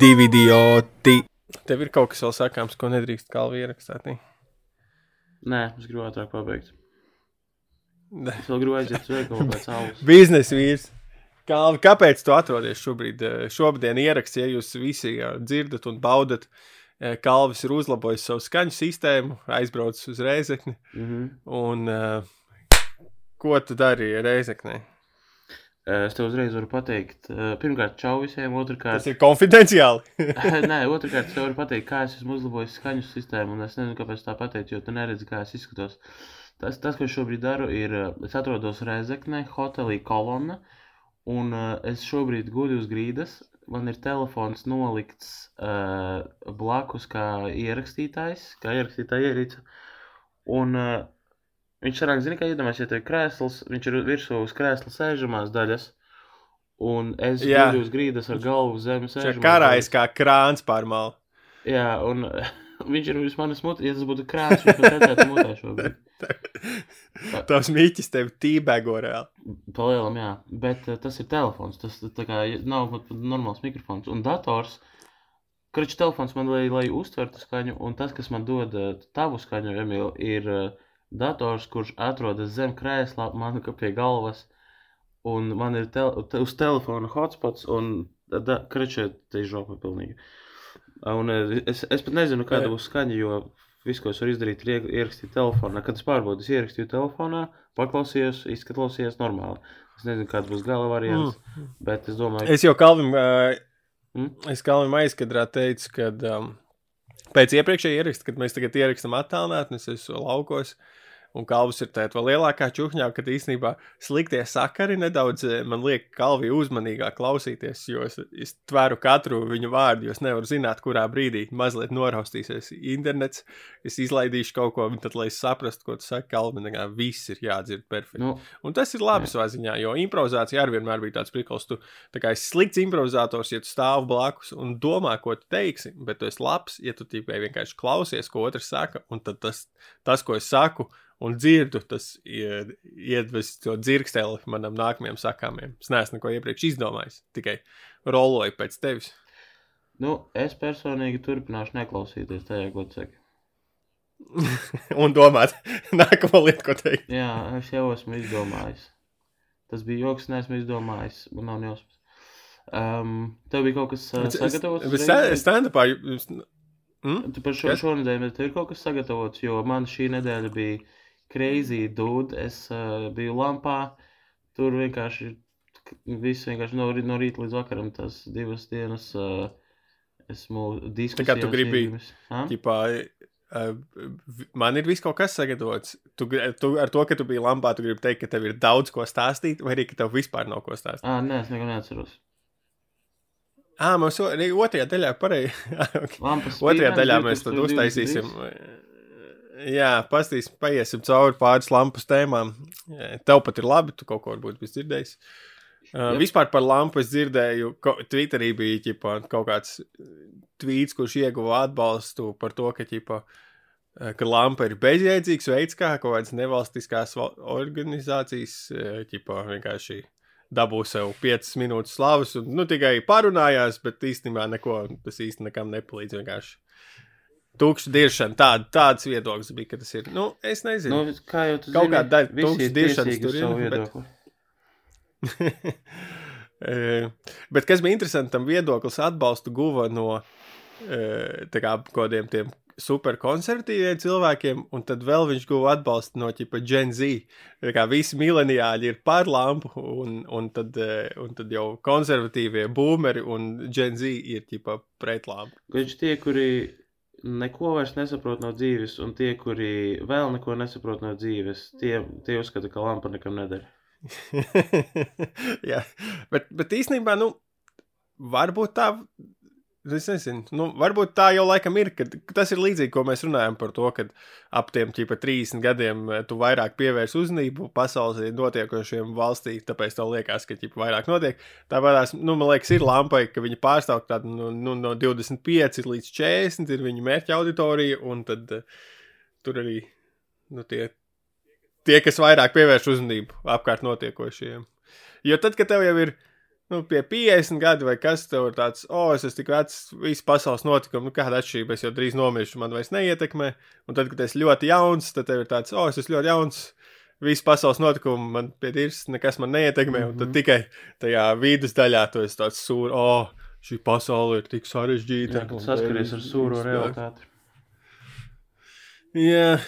divi idioti. Tev ir kaut kas vēl sakāms, ko nedrīkst kalvi ierakstīt. ne? Nē, es gribu ātrāk pabeigt. Ne. Es vēl gribu aiziet uz veikalu pēc alus. Biznesa vīrs. Kalvi, kāpēc tu atrodies šobrīd? eh, Šobrīd ieraksts, ja jūs visi eh, dzirdat un baudat. eh, Kalvis ir uzlabojis savu skaņu sistēmu, aizbraucis uz Reizekni. Mhm. Un, uh, ko tu darīji Reizeknē? Es tev uzreiz varu pateikt, eh, pirmkārt, čau visiem, otrkārt, Tas ir konfidenciāli. Nē, otrkārt, es tev varu pateikt, kā es esmu uzlabojis skaņu sistēmu, un es nezinu, kāpēc tā pateicu, jo tu neredzi, kā es izskatos. Tas, tas ko es šobrīd daru, ir, eh, es atrodos Rezeknē, hotelī kolonna, un es šobrīd guļu uz grīdas. Man ir telefons nolikts uh, blakus kā ierakstītājs, kā ierakstītāja ierīce. Un uh, viņš sanāk, zini, kā iedomājies, ja tev ir krēsls, viņš ir virsū uz krēsla sēžamās daļas. Un es guļu uz grīdas ar galvu zem Čia sēžamās karājas kā krāns pārmāl. Jā, un viņš ir uz manas mutes, ja tas būtu krāns, viņš man redzētu mutē šobrīd. Tavs mīķis tev tībēgo reāli. Palielam, jā, bet uh, tas ir telefons, tas tā kā nav pat normāls mikrofons. Un dators, kraču telefons man, lai, lai uztvertu skaņu, un tas, kas man dod uh, tavu skaņu, Emīl, ir uh, dators, kurš atrodas zem krēslā, man kā pie galvas, un man ir tel te, uz telefona hotspots, un kraču te ir žopa pilnīgi. Un uh, es, es pat nezinu, kāda būs skaņa, jo viss, ko es varu izdarīt, ir ie- ierakstīt telefonā. Kad es pārbaudu, es ierakstīju telefonā, paklausījos, izklausījos normāli. Es nezinu, kāda būs gala variants, mm. bet es domāju, Es jau Kalvim, uh, Mm. es Kalvim aizkadrā teicu, ka um, pēc iepriekšējā ieraksta, kad mēs tagad ierakstām attālinātni, es esmu laukos, un Kalvis ir vēl lielākā čuhņā, kad īstenībā sliktie sakari nedaudz eh, man liek Kalvi uzmanīgāk klausīties, jo es, es tveru katru viņu vārdu, jo es nevaru zināt, kurā brīdī mazliet noraustīsies internets, es izlaidīšu kaut ko, tad, lai es saprastu, ko tu saki, Kalvi, viss ir jādzird perfekti. nu, Un tas ir labi savā ziņā, jo improvizācija arī vienmēr bija tāds prikals. Tu tā kā esi slikts improvizators, ja tu stāv blakus un domā, ko tu teiksi, bet tu esi labs, ja tu tikai vienkārši klausies, ko otrs saka, un tad tas, tas ko es saku un dzirdu, tas ie- iedves to dzirksteli manam nākamajam sakāmiem. Es neesmu neko iepriekš izdomājis, tikai roloju pēc tevis. nu, es personīgi turpināšu neklausīties tajā, ko tu saki. un domāt, nākamo lietu, ko teikt. Jā, es jau esmu izdomājis. Tas bija joks, neesmu izdomājis. Man nav jausmas. Um, tev bija kaut kas uh, es- sagatavots? uzreiz? sta- Stand-upā. Mm? Tu par šo Kas? šonadēļ bet tev ir kaut kas sagatavots, jo man šī nedēļa bija crazy, dude. Es uh, biju lampā, tur vienkārši viss vienkārši no, no rīta līdz vakaram, tas divas dienas uh, esmu diskusijās. tu gribi- iegimis. Ha? Ķipā, uh, man ir viss kaut kas sagatavots. Tu, tu ar to, ka tu biji lampā, tu gribi teikt, ka tev ir daudz ko stāstīt, vai arī ka tev vispār nav ko stāstīt. Ā, nē, es neko neatceros. Ah, mums otrajā daļā pareizi. okay. Otrajā daļā mēs tad 2023. uztaisīsim. Jā, pastīsim, paiesim cauri pāris lampas tēmām. Tev pat ir labi, tu kaut ko varbūt biji dzirdējis. Uh, Jep. vispār par lampu es dzirdēju, ka Twitterī bija ķipa, kaut kāds tvīts, kurš ieguva atbalstu par to, ka, ķipa, eh, ka lampa ir bezjēdzīgs veids, kā kaut kādas nevalstiskās val- organizācijas eh, ķipa, vienkārši dabū sev 5 minūtes slavas un nu, tikai parunājās, bet īstenībā neko tas īsti nekam nepalīdz. Vienkārši tukša diršana, tāda, tāds viedoklis bija, ka tas ir. Nu, es nezinu. Nu, kā jau tu Kaut zini, kāda daļa ir tiesīgi uz tur ir, bet-. Eh, Bet kas bija interesanti, tam viedoklis atbalstu guva no tā kā, kaut kādiem tiem superkonservatīviem cilvēkiem, un tad vēl viņš guva atbalstu no ķipa Gen Z. Tā kā visi mileniāļi ir par lampu, un, un, tad, eh, un tad jau konservatīvie boomeri un Gen Z ir ķipa pret lampu. Viņš tie, kuri neko vairs nesaprot no dzīves, un tie, kuri vēl neko nesaprot no dzīves, tie, tie uzskata, ka lampa nekam nedara. Jā, bet, bet īstenībā, nu, varbūt tā. Es nezinu, nu, varbūt tā jau laikam ir. Tas ir līdzīgi, ko mēs runājam par to, ka ap tiem ķipa 30 gadiem eh, tu vairāk pievērs uzmanību pasaules notiekošiem valstī, tāpēc tev liekas, ka ķipa vairāk notiek. Tāpēc, nu, man liekas, ir lampai, ka viņi pārstāv tādu nu, nu, no 25 līdz 40 ir viņa mērķa auditorija, un tad uh, tur arī nu, tie, tie, kas vairāk pievērš uzmanību apkārt notiekošajiem. Jo tad, kad tev jau ir nu, pie 50 gadu, vai kas tev ir tāds, o, oh, es esmu tik vecs, visu pasaules notikumu, nu, kāda atšķirība, es jau drīz nomiršu, man vairs neietekmē. Un tad, kad esi ļoti jauns, tad tev ir tāds, o, oh, es esmu ļoti jauns, visu pasaules notikumu man pietirs, nekas man neietekmē. Mm -hmm. Un tad mhm. tikai tajā vidus daļā tu esi tāds sūr, o, oh, šī pasaule ir tik sarežģīta. Jā, saskaries ar sūro realitāti. Jā.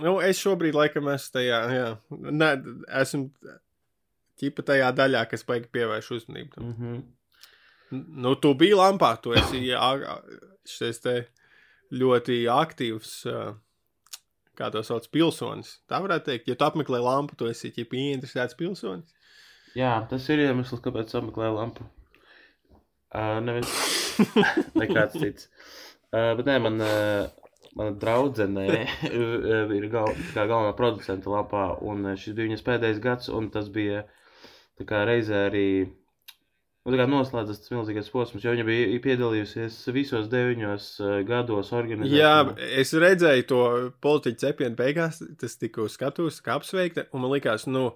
Nu, es šobrīd laikam esmu tajā, jā, ne, esmu ķipa tajā daļā, kas baigi pievērš uzmanību. Mm -hmm. Nu, tu biji lampā, tu esi šis te ļoti aktīvs, kā to sauc, pilsonis. Tā varētu teikt, ja tu apmeklē lampu, tu esi ķipa ieinteresēts pilsonis. Jā, tas ir iemesls, kāpēc apmeklē lampu. Uh, nevis nekāds cits. Uh, bet nē, man, uh, mana draudzene ir gal, galvenā producenta lapā, un šis bija viņas pēdējais gads, un tas bija uh, tā kā reizē arī nu, noslēdzas tas milzīgais posms, jo viņa bija piedalījusies visos deviņos uh, gados organizēšanā. Jā, es redzēju to politiķu cepienu beigās, tas tika uz skatuves, kā apsveikta, un man likās, nu,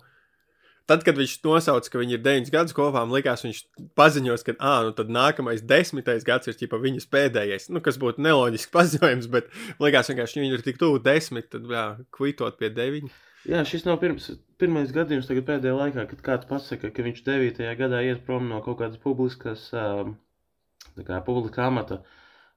tad, kad viņš nosauca, ka viņi ir deviņus gadus kopā, man likās, viņš paziņos, ka, ah, nu tad nākamais desmitais gads ir ķipa viņas pēdējais, nu, kas būtu neloģisks paziņojums, bet likās vienkārši, viņi ir tik tuvu desmit, tad, jā, kvitot pie deviņi. Jā, šis nav pirms, pirmais gadījums pēdējā laikā, kad kāds pasaka, ka viņš 9. gadā iet prom no kaut kādas publiskas, kā publiska amata.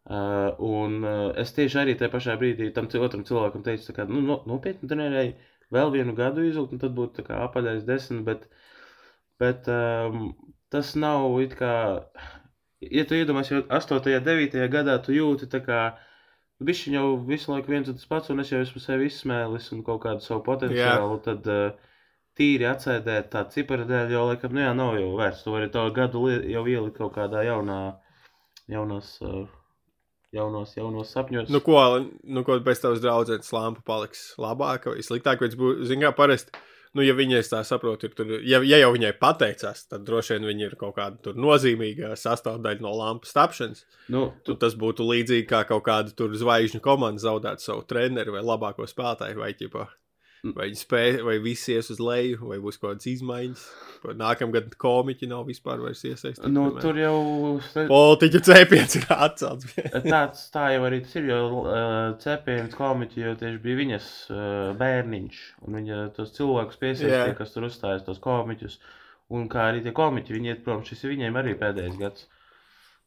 Uh, un uh, es tieši arī tajā pašā brīdī tam otram cilvēkam teicu, ka, nu, no, nopietni trenēju vēl vienu gadu izvilkt, un tad būtu apaļais desmit, bet, bet um, tas nav it kā, ja tu iedomājies, jau 8. un 9. gadā tu jūti tā kā, Viņš jau visu laiku viens un tas pats, un es jau esmu sevi izsmēlis un kaut kādu savu potenciālu. Jā. Tad uh, tīri atsēdēt tā cipara dēļ, jau laikam, nu jā, nav jau vērts. Tu vari to gadu jau ielikt kaut kādā jaunā, jaunās, uh, jaunos, jaunos sapņos. Nu, ko, nu, ko pēc tavas draudzenes lampa paliks labāk vai sliktāk, vai būs, zin kā, parasti nu, ja viņai tā saprot, ir tur, ja, ja jau viņai pateicās, tad droši vien viņa ir kaut kāda nozīmīga sastāvdaļa no lampas tapšanas. Nu, tu... Tas būtu līdzīgi kā kaut kāda zvaigžņu komanda zaudēt savu treneru vai labāko spēlētāju vai ķipā. Vai viņi spēj, vai viss ies uz leju, vai būs kaut kādas izmaiņas. Nākamgad komiķi nav vispār iesaistīti. Nu, tur jau. Politiķu cepiens ir atcelts. Tāds tā jau arī tas ir, jo cepiens komiķi jau tieši bija viņas bērniņš. Un viņa tos cilvēkus piesaistīja, kas tur uzstājas, tos komiķus. Un kā arī tie komiķi, viņi iet prom, šis ir viņiem arī pēdējais gads.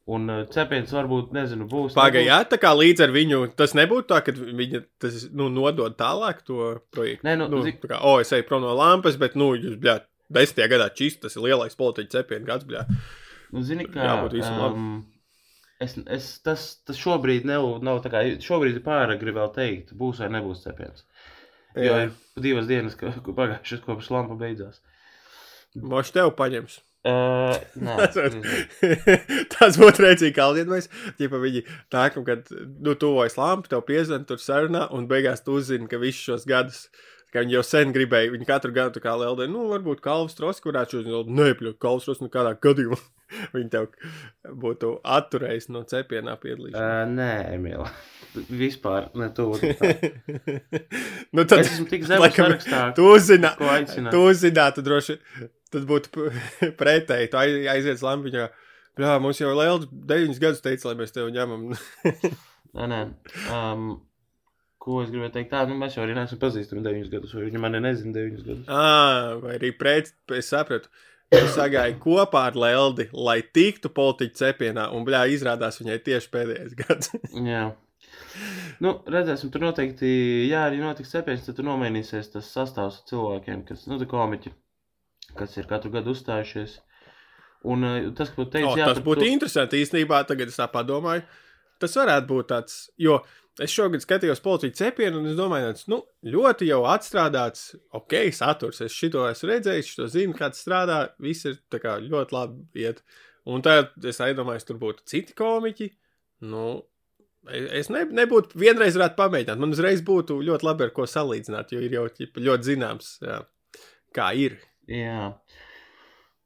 Un uh, cepiens varbūt, nezinu, būs. Pagaidām, jā, tā kā līdz ar viņu tas nebūtu tā, ka viņa tas, nu, nodod tālāk to projektu. Nē, nu, nu zik... kā, o, es eju prom no lampas, bet, nu, jūs, bļā, desmitajā gadā čist, tas ir lielais politiķa cepienu gads, bļā. Nu, zini, kā. Jābūt visam um, labi. Es, es, tas, tas šobrīd nav, nav tā kā, šobrīd ir pāragri vēl teikt, būs vai nebūs cepiens. Jā. Jo ir divas dienas, ka pagājušas kopš lampa beidzās. Moš tev paņems. Uh, nē, tas būtu redzīgi, kā Lietuvais. Ja viņi nākam, kad nu, tuvojas lampa, tev piezvan tur sarunā, un beigās tu uzzini, ka visus šos gadus, ka viņi jau sen gribēja, viņi katru gadu kā Lieldienu, nu, varbūt Kalvs Troski varētu šos, nepļūt Kalvs Troski, nu, kādā gadījumā viņi tev būtu atturējis no cepienā piedalīšanās. Uh, nē, Emīlā. Vispār ne tu. nu, tad, es esmu tik zemes sarakstā, tu uzzina, ko aicināt. Tu droši tad būtu pretēji. Tu aizies lampiņā. Jā, mums jau Lielda deviņus gadus teica, lai mēs tevi ņemam. nē, nē. Um, ko es gribēju teikt? Tā, nu, mēs jau arī neesam pazīstami deviņus gadus, vai viņi mani nezina deviņus gadus. À, vai arī pret, es sapratu. Es sagāju kopā ar Lieldi, lai tiktu politiķu cepienā, un bļā, izrādās viņai tieši pēdējais gads. jā. Nu, redzēsim, tur noteikti, ja arī notiks cepiens, tad tur nomainīsies tas sastāvs cilvēkiem, kas, nu, tā komiķi kas ir katru gadu uzstājušies. Un uh, tas, ko teicu, oh, jā, tas būtu to... interesanti īstenībā, tagad es tā padomāju. Tas varētu būt tāds, jo es šogad skatījos politiķu cepienu, un es domāju, ka nu, ļoti jau atstrādāts, ok, saturs. Es šito esmu redzējis, šo zinu, kā tas strādā. Viss ir kā, ļoti labi iet. Un tad es aizdomājos, tur būtu citi komiķi. Nu, es ne, nebūtu, vienreiz varētu pamēģināt. Man uzreiz būtu ļoti labi ar ko salīdzināt, jo ir jau ļoti zināms, jā, kā ir. Jā.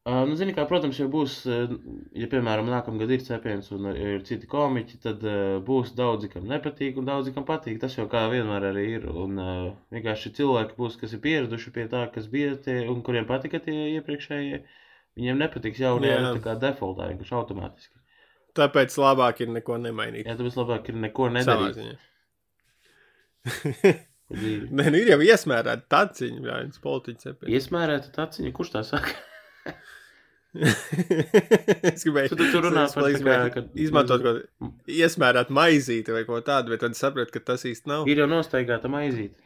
Uh, nu, zini, kā, protams, ja būs, ja, piemēram, nākamgad ir cepiens un ir citi komiķi, tad uh, būs daudzi, kam nepatīk un daudzi, kam patīk. Tas jau kā vienmēr arī ir. Un uh, vienkārši cilvēki būs, kas ir pieraduši pie tā, kas bija tie un kuriem patika tie iepriekšējie Viņiem nepatiks jaunie, Jā. tā kā defaultā, vienkārši automātiski. Tāpēc labāk ir neko nemainīt. Jā, tāpēc labāk ir neko nedarīt. Nē, nu ir jau iesmērēta taciņa, vai viens politiķis. nepie- Iesmērēta taciņa, kurš tā saka? es gribēju, Tu- tu- runā es par gribēju kad- izmantot kaut ko iesmērēt maizīti vai ko tādu, bet tad sapratu, ka tas īsti nav. Ir jau nostaigāta maizīt.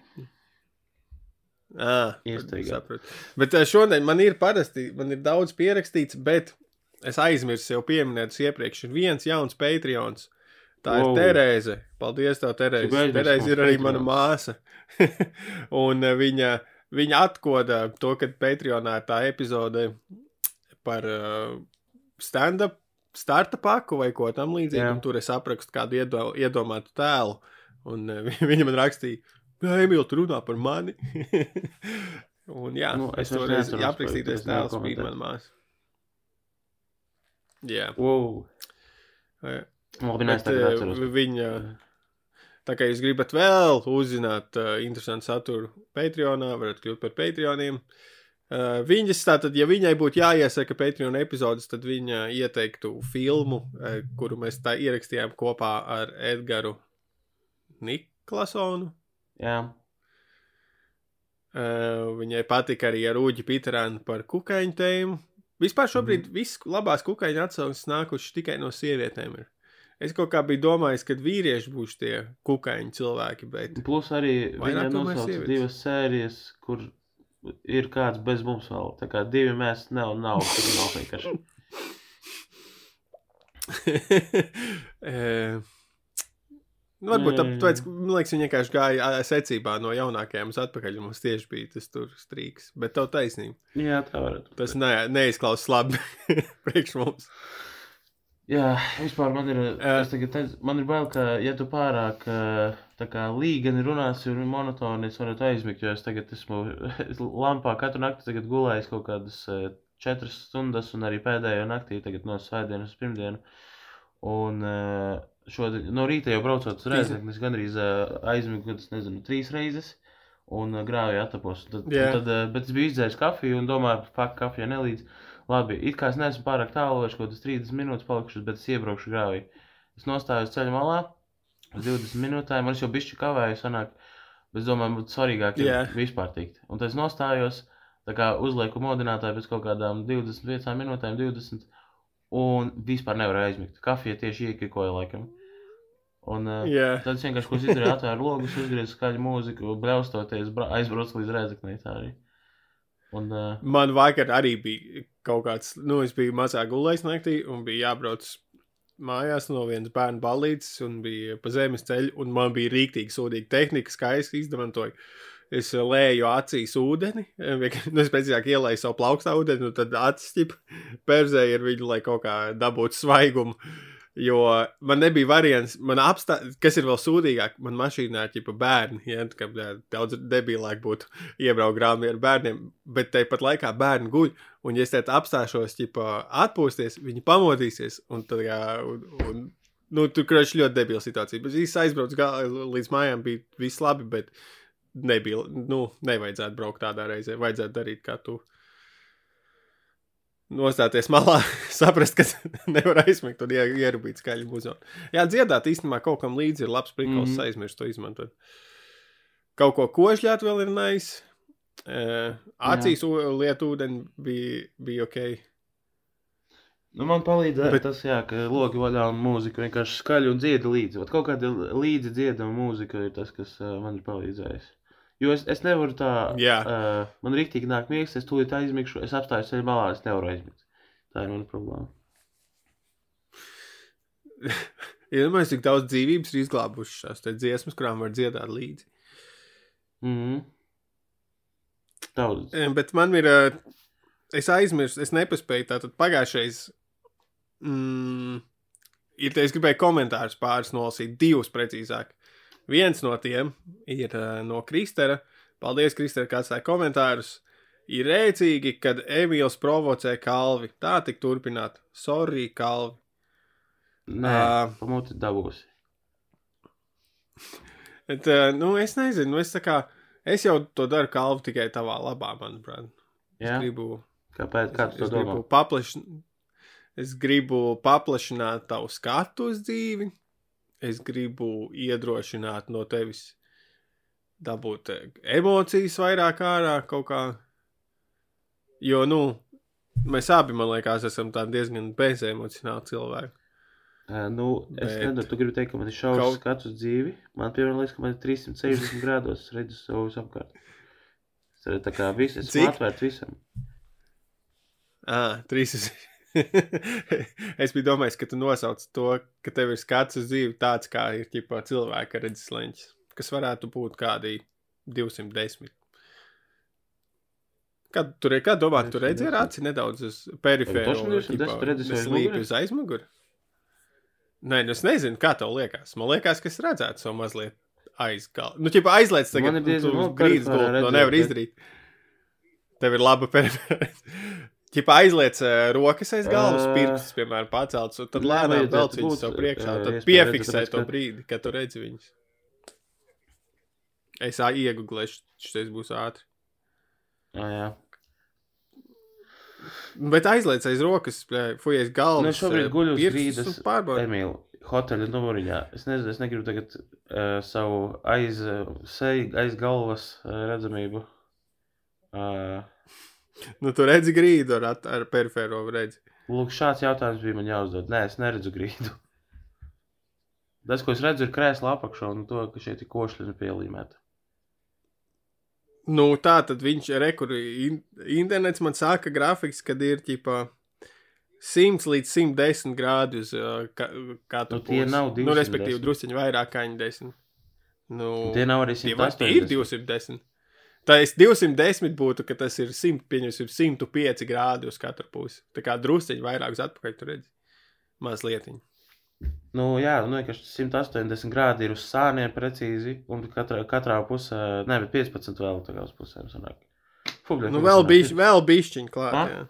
À, Iestaigā. sapratu. Bet eh, šodien man ir parasti, man ir daudz pierakstīts, bet es aizmirsu jau pieminēt iepriekš. Ir viens jauns Patreons. Tā Wow. ir Terēze. Paldies, tev, Terēze. Aizmirsi Terēze ir arī mana māsa. Un eh, viņa, viņa atkoda to, ka Patreonā ir tā epizode par uh, stand-up starta paku vai ko tam līdzīgu. Tur es aprakstu kādu iedo, iedomātu tēlu. Un uh, viņa man rakstīja, Emīl, tu runā par mani. un jā, Nu, es es toreiz nevaru tēls bija mana māsa. Jā. Wow. jā. Labi, nē, es tagad atceros. viņa, tā kā jūs gribat vēl uzzināt uh, interesantu saturu Patreonā, varat kļūt par Patreoniem. Uh, viņas, tātad, ja viņai būtu jāiesaka Patreon epizodes, tad viņa ieteiktu filmu, uh, kuru mēs tā ierakstījām kopā ar Edgaru Niklasonu. Jā, Uh, viņai patika arī ar Uģi Piterānu par kukaiņu tēmu. Vispār šobrīd mm. viss labās kukaiņu atsauces nākušas tikai no sievietēm. Ir. Es kaut kā biju domājis, ka vīrieši būs tie kukaiņu cilvēki, bet plus arī viņa nosauca divas sērijas, kur ir kāds bez mums vēl. Tā kā divi mēs nav, nav, nav vienkārši. Nu, varbūt tāpēc, man liekas, viņi vienkārši gāja secībā no jaunākajām uz atpakaļ. un Mums tieši bija tas tur strīks. Bet tev taisnība. Jā, tā varētu. Tas ne, neizklausās labi priekš mums. Jā, vispār man ir, es tagad teicu, man ir bail, ka, ja tu pārāk eh, kā līgani runāsi un monotoni, es varētu aizmigt, jo es tagad esmu lampā katru nakti gulējis kaut kādas eh, četras stundas un arī pēdējo naktī tagad no svētdienas uz pirmdienu. Un eh, šodien, no rīta jau braucot uz Rēzekni, es gandrīz aizmigu, kad es nezinu, trīs reizes un grāvēju atapos. Tad, un tad, bet es biju izdzēris kafiju un domāju, pak, kafija nelīdz. Labi, it kā es neesmu pārāk tālu, vairs kaut kādas 30 minūtes palikušas, bet es iebraukšu grāvī. Es nostājos ceļa malā uz 20 minūtēm, man es jau bišķi kavēju, sanāk, bet es domāju, būtu svarīgāk Jā. vispār tikt. Un tad es nostājos, tā kā uzlieku modinātāju pēc kaut kādām 25 minūtēm, 20, un vispār nevaru aizmigt. Kafija tieši iekikoja laikam. Un, uh, Jā, Tad es vienkārši izdarīju, atvēru logus, uzgriezu skaļu mūziku, bļaustoties, bra- aizbraucu līdz rēzaknei tā arī. Un, uh, man vakar arī bija kaut kāds, nu, es biju mazā gulējis naktī un bija jābrauc mājās no vienas bērnu balīdzes un bija pa zemes ceļu, un man bija rīktīgi sūdīga tehnika, kā es izmantoju. Es lēju acīs ūdeni, nu, es precīzāk ielēju savu plaukstā ūdeni, un tad acis ķip perzēju ar viņu, lai kaut kā dabūtu svaigumu. Jo man nebija variants, man apstā, kas ir vēl sūdīgāk, man mašīnā ir ķipa bērni, ja, tā kā jā, daudz debilāk būtu iebraukt grāmatā ar bērniem, bet tāpat laikā bērni guļ. Un, ja es teicu, apstāšos, ķipa, atpūsties, viņi pamodīsies. Un tad, jā, un, un, nu, tur krāšņi ļoti debila situācija. Bet viss aizbrauc gā- līdz mājām, bija viss labi, bet nebija, nu, nevajadzētu braukt tādā reizē. Vajadzētu darīt kā tu. Nostāties malā, saprast, ka nevar aizmigt un ie- ierubīt skaļu muzeju. Jā, dziedāt īstenībā kaut kam līdzi ir labs prikals, mm. -hmm. aizmirst to izmantot. Kaut ko kožļāt vēl ir nais. Uh, acīs lietu ūdeni bija, bija ok. nu, man palīdzēja bet... tas, jā, ka logi vaļā un mūzika vienkārši skaļi un dziedi līdzi. Vat kaut kāda līdzi dziedama mūzika ir tas, kas uh, man ir palīdzējis. Jo es, es nevaru tā, Jā. uh, man rīktīgi nāk miegs, es tūlīt aizmigšu, es apstājos ceļā malā, es nevaru aizmigt. Tā ir mana problēma. Iedomājieties, cik daudz dzīvības ir izglābušas te dziesmas, kurām var dziedāt līdzi. Mhm. Daudz. Eh, Bet man ir. Es aizmirsu, es nepaspēju. Tātad pagājušais. Mm, ir, es gribēju komentārus pāris nolasīt, divus precīzāk. Viens no tiem ir eh, no Kristera. Paldies, Kristera, kā atstāja komentārus. Ir rēcīgi, kad Emīls provocē kalvi. Tā tik turpināt. Sorry, kalvi. Nē, Ā. pamuti dabūsi. Bet, eh, nu, es nezinu, es, tā kā, es jau to daru kalvu tikai tavā labā, manuprāt. Es Jā, gribu Kāpēc? Kā tu to es domā? gribu, paplaš... es gribu paplašināt tavu skatu uz dzīvi es gribu iedrošināt no tevis dabūt eh, emocijas vairāk ārā kaut kā. Jo, nu, mēs abi, man liekas, esam tādi diezgan bezemocionāli cilvēki. Uh, nu, Bet... es nezinu, tu gribi teikt, ka man ir šaurs kaut... skats uz dzīvi. Man piemēram, liekas, ka man ir 360 grādos, es redzu savu apkārt. Es redzu, tā kā viss, esmu Cik? atvērts visam. Ā, 360. es biju domājis, ka tu nosauc to, ka tev ir skats uz dzīvi tāds, kā ir ķipā, cilvēka redzes leņķis, kas varētu būt kādi 210. Kad tur ir, kā domā, tu redzi ar aci nedaudz uz perifēru, Toši 210 tu redzi sev aiz slīpi muguras? uz aizmuguri? Nē, nu es nezinu, kā tev liekas. Man liekas, ka es redzētu savu mazliet aizgal. Nu, ķipā aizliec tagad, diezgan tu grīdas gultu, to nevar bet- izdarīt. Tev ir laba perifēra. Ķipā aizliec uh, rokas aiz galvas, Ā. pirkstus, piemēram, pacelts, un tad lēnām velc viņus sev priekšā, un tad piefiksē to brīdi, kad tu redzi viņus. Es ā, iegūlēšu, šis būs ātri. Ah, jā. Bet aizliec aiz rokas, fujies galvas. Nu, es šobrīd guļu uz grīdas. un pārbaudi. Emīl, hoteļa numuriņā. Es nezinu, es negribu tagad uh, savu aiz, uh, seju, aiz galvas uh, redzamību. Uh, Nu, tu redzi grīdu ar, ar perifēro redzi. lūk, šāds jautājums bija man jāuzdod. Nē, es neredzu grīdu. Tas, ko es redzu, ir krēsla apakšā un to, ka šeit ir košļi pielīmēta. Nu, tā tad viņš ir rekur. In, internets man saka, grafiks, kad ir ķipā 100 līdz 110 grādi uz uh, ka, katru Nu, tie nav Nu, respektīvi, 210. drusciņi vairāk kā 10. Nu, Tie nav arī tie vai- tie ir 180. 210. Tā es 210 būtu, ka tas ir 100, pieņemsim, 105 grādi uz katru pusi. Tā kā drusciņi vairāk uz atpakaļ tur redzi. Mazliet. Nu, jā, nu, vienkārši 180 grādi ir uz sāniem precīzi, un katrā, katrā pusē, ne, bet 15 vēl tā kā uz pusēm sanāk. Fubļa, Nu, vēl bišķiņ, vēl bišķiņ klāt. Ah? Jā.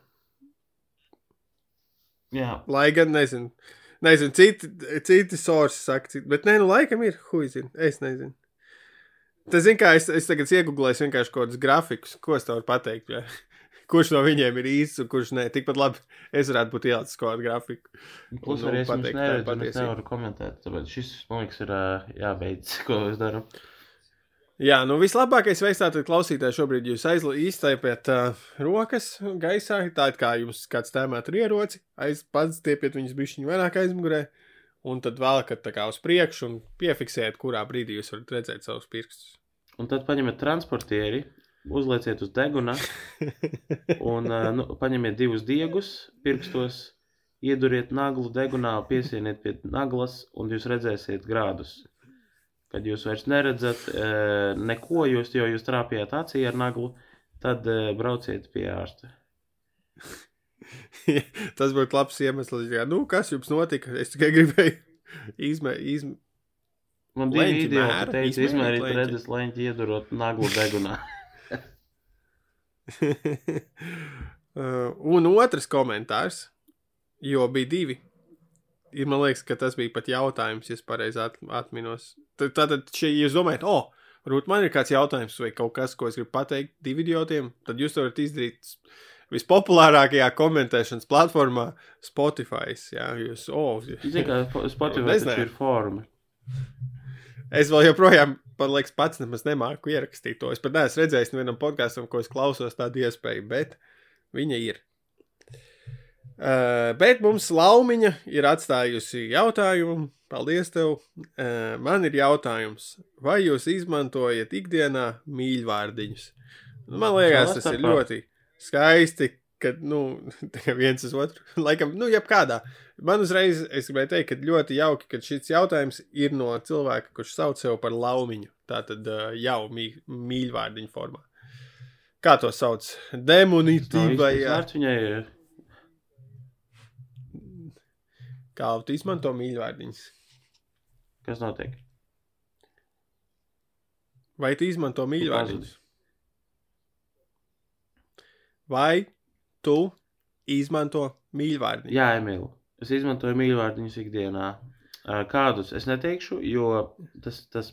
Jā, Lai gan nezinu. Nezinu, citi, citi sorsi saka, citi, bet nē, nu laikam ir, huizin, es nezinu. Tas, zin kā, es, es tagad iegūlēju vienkārši kaut kādus grafikus, ko es tev varu pateikt, jā. kurš no viņiem ir īsts un kurš nē. Tikpat labi es varētu būt ielicis kaut kādu grafiku. plus Nu, arī es pateikt, neredzu, es nevaru komentēt, tāpēc šis, man liekas, ir jābeidz, ko es daru. Jā, nu vislabākais veids tātad klausītāji šobrīd jūs aizlaipiet uh, rokas gaisā, tā kā jums kāds tēmēt ar ieroci, aiz pats stiepiet viņus bišķiņu vairāk aizmugurē, un tad vēlkat tā kā uz priekšu un piefiksēt, kurā brīdī jūs varat redzēt savus pirkstus. Un tad paņemiet transportieri, uzlieciet uz deguna, un nu, paņemiet divus diegus pirkstos, ieduriet naglu degunā, piesieniet pie naglas, un jūs redzēsiet grādus. Kad jūs vairs neredzat neko, jūs, jo jūs trāpījāt acī ar naglu, tad brauciet pie ārsta. Tas būtu labs iemesls, kā, nu, kas jums notika, es tikai gribēju izmē, izmē, Man bija Leņķi video, mēra, teica, izmērīt izmērīt redzes leņķi, iedurot naglu degunā. Uh, un otrs komentārs, jo bija divi. Ir, man liekas, ka tas bija pat jautājums, ja es pareizi at, atminos. Tad, tātad, šie, ja jūs domājat, o, oh, varbūt man ir kāds jautājums vai kaut kas, ko es gribu pateikt divi idiotiem, tad jūs to varat izdarīt vispopulārākajā komentēšanas platformā Spotify. Jā, jūs, oh, Zini, kā Spo- Spotify ir forma. Es vēl joprojām, man liekas, pats nemaz nemāku ierakstīt to. Es pat neesmu redzējis nevienam podkāstam, ko es klausos tādu iespēju, bet viņa ir. Uh, bet mums Laumiņa ir atstājusi jautājumu. Paldies, tev. Uh, man ir jautājums, vai jūs izmantojat ikdienā mīļvārdiņus? Man liekas, tas ir ļoti skaisti, kad nu, viens uz otru, laikam, nu, jebkādā. Man uzreiz es gribēju teikt, ka ļoti jauki, ka šis jautājums ir no cilvēka, kurš sauc sevi par laumiņu. Tā tad jau mī, mīļvārdiņu formā. Kā to sauc? Demonitīva, jā. Viņai ir. Kā tu izmanto mīļvārdiņus? Kas notiek? Vai tu izmanto mīļvārdiņus? Vai tu izmanto mīļvārdiņus? Jā, Emīl. Es izmantoju mīļvārdiņus ikdienā. Kādus es neteikšu, jo tas, tas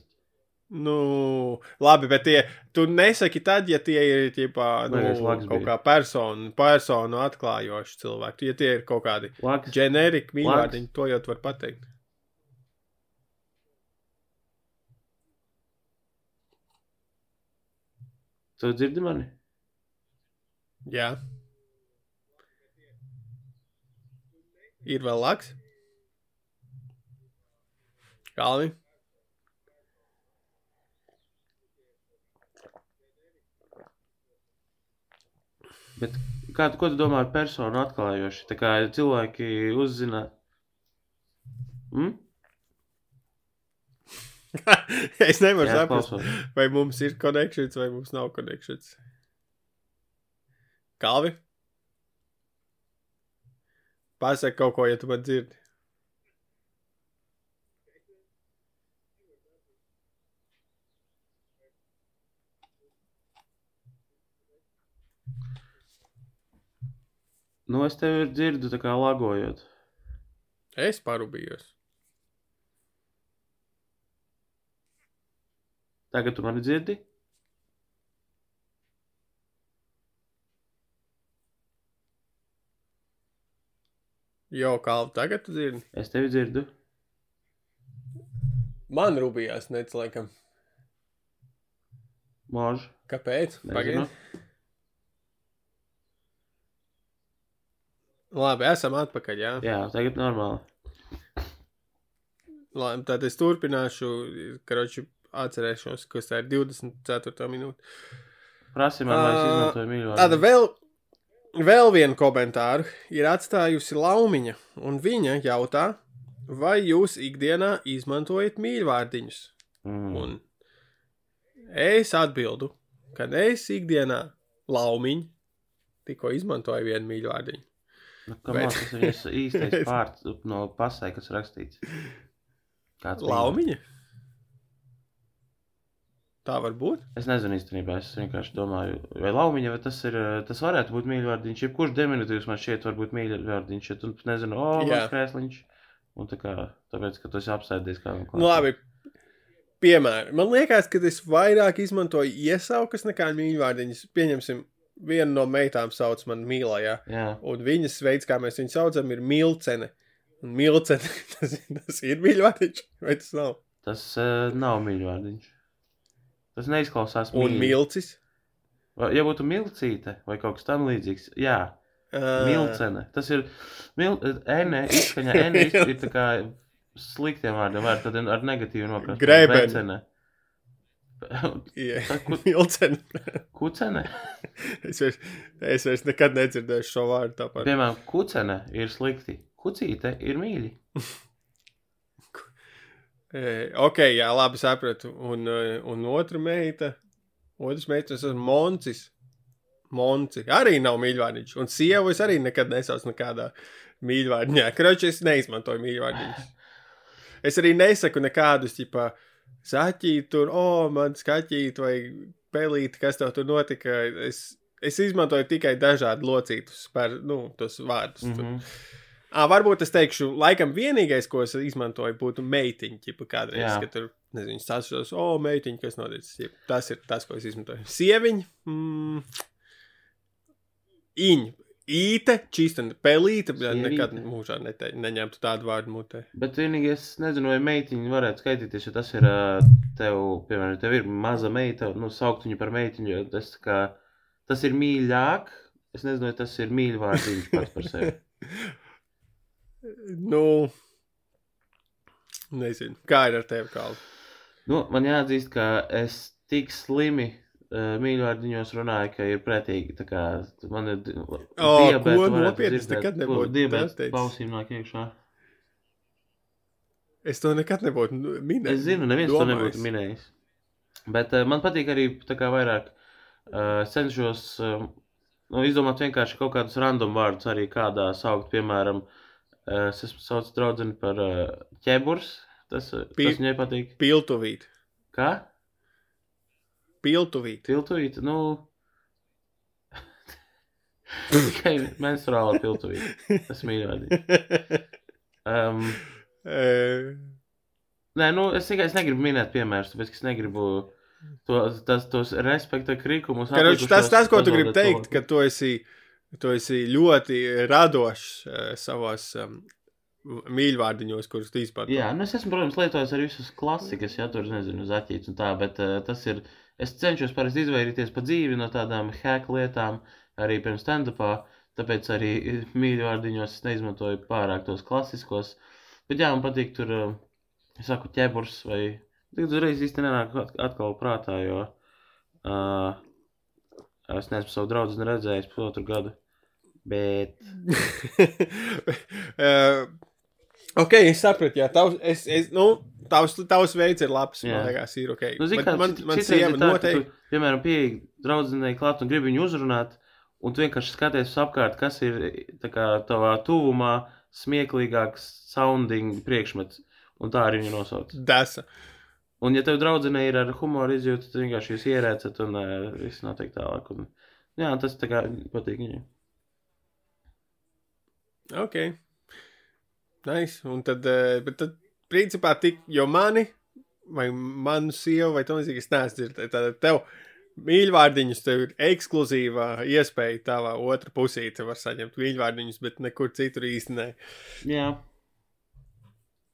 Nu, labi, bet tie, tu nesaki tad, ja tie ir ķipā, nu, kaut bija. kā personu, personu atklājoši cilvēki. Ja tie ir kaut kādi Laks. ģenerika mīļvārdiņi, to jau var pateikt. Tu dzirdi mani? Jā. Ir vēl laks? Kalvi? Bet kā, ko tu domā ar personu atklājoši? Tā kā cilvēki uzzina. Hmm? es nevaru saprast, vai mums ir konekšņs vai mums nav konekšņs. Kalvi? Pasaka kaut ko, ja tu man dzirdi. Nu, es tevi dzirdu, tā kā lagojot. Es parūpījos. Tagad tu mani dzirdi? Jo, Kalvi, tagad tu dzirdi. Es tevi dzirdu. Man rūpījās, nec laikam. Mūžu. Kāpēc? Pagaidi. Labi, esam atpakaļ, jā. Jā, tagad normāli. Labi, tad es turpināšu, karoči, atcerēšos, kas tā ir 24. minūte. Prasi man, vai es izmantoju mīļo. Tāda vēl, vēl viena komentāru ir atstājusi Laumiņa, un viņa jautā, vai jūs ikdienā izmantojat mīļvārdiņus? Mm. Un es atbildu, ka es ikdienā Laumiņu tikko izmantoju vienu mīļvārdiņu. Nu, Kam Bet- tas ir īstais vārds no pasē, kas rakstīts? Kāds bija? Tā var būt. Es nezinu īstenībā, es vienkārši domāju, vai laumiņa, vai tas ir, eh, tas varētu būt mīļvārdiņš. Jebkurš deminutīvs man šķiet var būt mīļvārdiņš, ja tu nezinu, o, Jā. mans krēsliņš. Un tā kā, tāpēc, ka tu esi apsēdies kā Nu, labi. Piemēram, man liekas, ka es vairāk izmantoju iesaukas nekā mīļvārdiņus. Pieņemsim, viena no meitām sauc man mīlā, Jā, un viņas veids, kā mēs viņu saucam, ir milcene. Un milcene, tas, tas ir mīļvārdiņš, vai tas nav? tas uh, nav mīļvārdiņš. Tas neizklausās Un mīļi. milcis. Vai- Ja būtu milcīte vai kaut kas tam līdzīgs, jā, Ā, milcene. Tas ir, mil, ene, izskaņa, ene iz- ir tā kā sliktiem vārdiem, vārdi tad ar negatīvu jā, Tā ku- Milcene. Kucene. Es vairs, es vairs nekad nedzirdēšu šo vārdu tāpat. Piemēram, kucene ir slikti. Kucīte ir mīļi. E, ok, jā, labi sapratu. Un, e, un otra meita, otrs meita, tas ir Moncis. Monci arī nav mīļvārdiņš. Un sievu es arī nekad nesaucu nekādā mīļvārdiņā. Kroči, es neizmantoju mīļvārdiņus. Es arī nesaku nekādus, tipā, saķīt tur, o, oh, man skaķīt vai pelīt, kas tev tur notika. Es, es izmantoju tikai dažādi locītus, par, nu, tos vārdus. Mm Mhm. -hmm. À, varbūt es teikšu, laikam vienīgais, ko es izmantoju, būtu meitiņa. Ķipa, kādreiz, Jā. kad tur, nezinu, stāstos, o, meitiņa, kas noticis. Tas ir tas, ko es izmantoju. Sieviņa, mm, iņa, īte, čīstena, pelīte, bet nekad mūžā nete, neņemtu tādu vārdu mutē. Bet vienīgi es nezinu, vai meitiņa varētu skaitīties, jo tas ir tev, piemēram, tev ir maza meita, nu, saukt viņu par meitiņu, jo tas, kā, tas ir mīļāk. Es nezinu, vai tas ir mīļvārdiņš pats par sevi. Nu, nezinu, kā ir ar tevi, Kalnu. Nu, man jāatzīst, ka es tik slimi uh, mīļvārdiņos runāju, ka ir pretīgi. Tā kā man ir di- ko? diabēta varētu Nopietni, es nekad nebūtu pateicis. pausīm nāk iekšā. Es to nekad nebūtu nu, minējis. Es zinu, neviens to domājis. nebūtu minējis. Bet uh, man patīk arī tā kā vairāk uh, cenšos uh, nu, izdomāt vienkārši kaut kādus random vārdus arī kādā saukt. Piemēram, uh, es esmu saucis draudzeni par uh, ķeburs. Tas, uh, Pi- tas viņai patīk. Piltuvīt. Kā? Piltuvīt. Piltuvīt, nu... Tikai menstruāla piltuvīt. Tas mīļvārdi. Um, Eh, Nē, nu, es tikai es negribu minēt piemērus, tāpēc, es negribu to, tas, tos respekta krikumus. Karoči, tas, tas, ko tu gribi teikt, cilvēku. ka tu esi, tu esi ļoti radošs uh, savos um, mīļvārdiņos, kurus tu izpārdi. Jā, nu es esmu, protams, lietojis arī visus klasikas, ja tur, nezinu, zaķīts un tā, bet uh, tas ir, es cenšos parasti izvairīties pa dzīvi no tādām hack lietām, arī pirms stand-upā, tāpēc arī mīļvārdiņos es neizmantoju pārāk tos klasiskos, bet jā, man patīk tur, uh, es saku, ķeburs vai, tagad uzreiz īsti nenāk at- atkal prātā, jo uh, es neesmu savu draugu redzējis pusotru gadu, bet, uh, ok, es sapratu, jā, tavs, es, es, nu, tavs, tavs veids ir labs, Jā. man liekas, ir ok. Nu, zini, kā, man, man sieva noteikti. Tu, piemēram, pieeja draudzenei klāt un gribi viņu uzrunāt, un tu vienkārši skaties apkārt, kas ir kā tavā tuvumā smieklīgāks sounding priekšmets, un tā arī viņu nosauc. Desa. Un, ja tev draudzenei ir ar humoru izjūta, tad vienkārši jūs ierēcat un uh, viss notiek tālāk. Un, jā, tas tā kā patīk viņai. Ok. Nice. Un tad, eh, bet tad, principā, tik, jo mani, vai manu sievu, vai tam līdzīgi, es neesmu dzirdējis. Tad tev mīļvārdiņus, tev ir ekskluzīvā iespēja tavā otra pusīte var saņemt mīļvārdiņus, bet nekur citur īsti nē. Jā.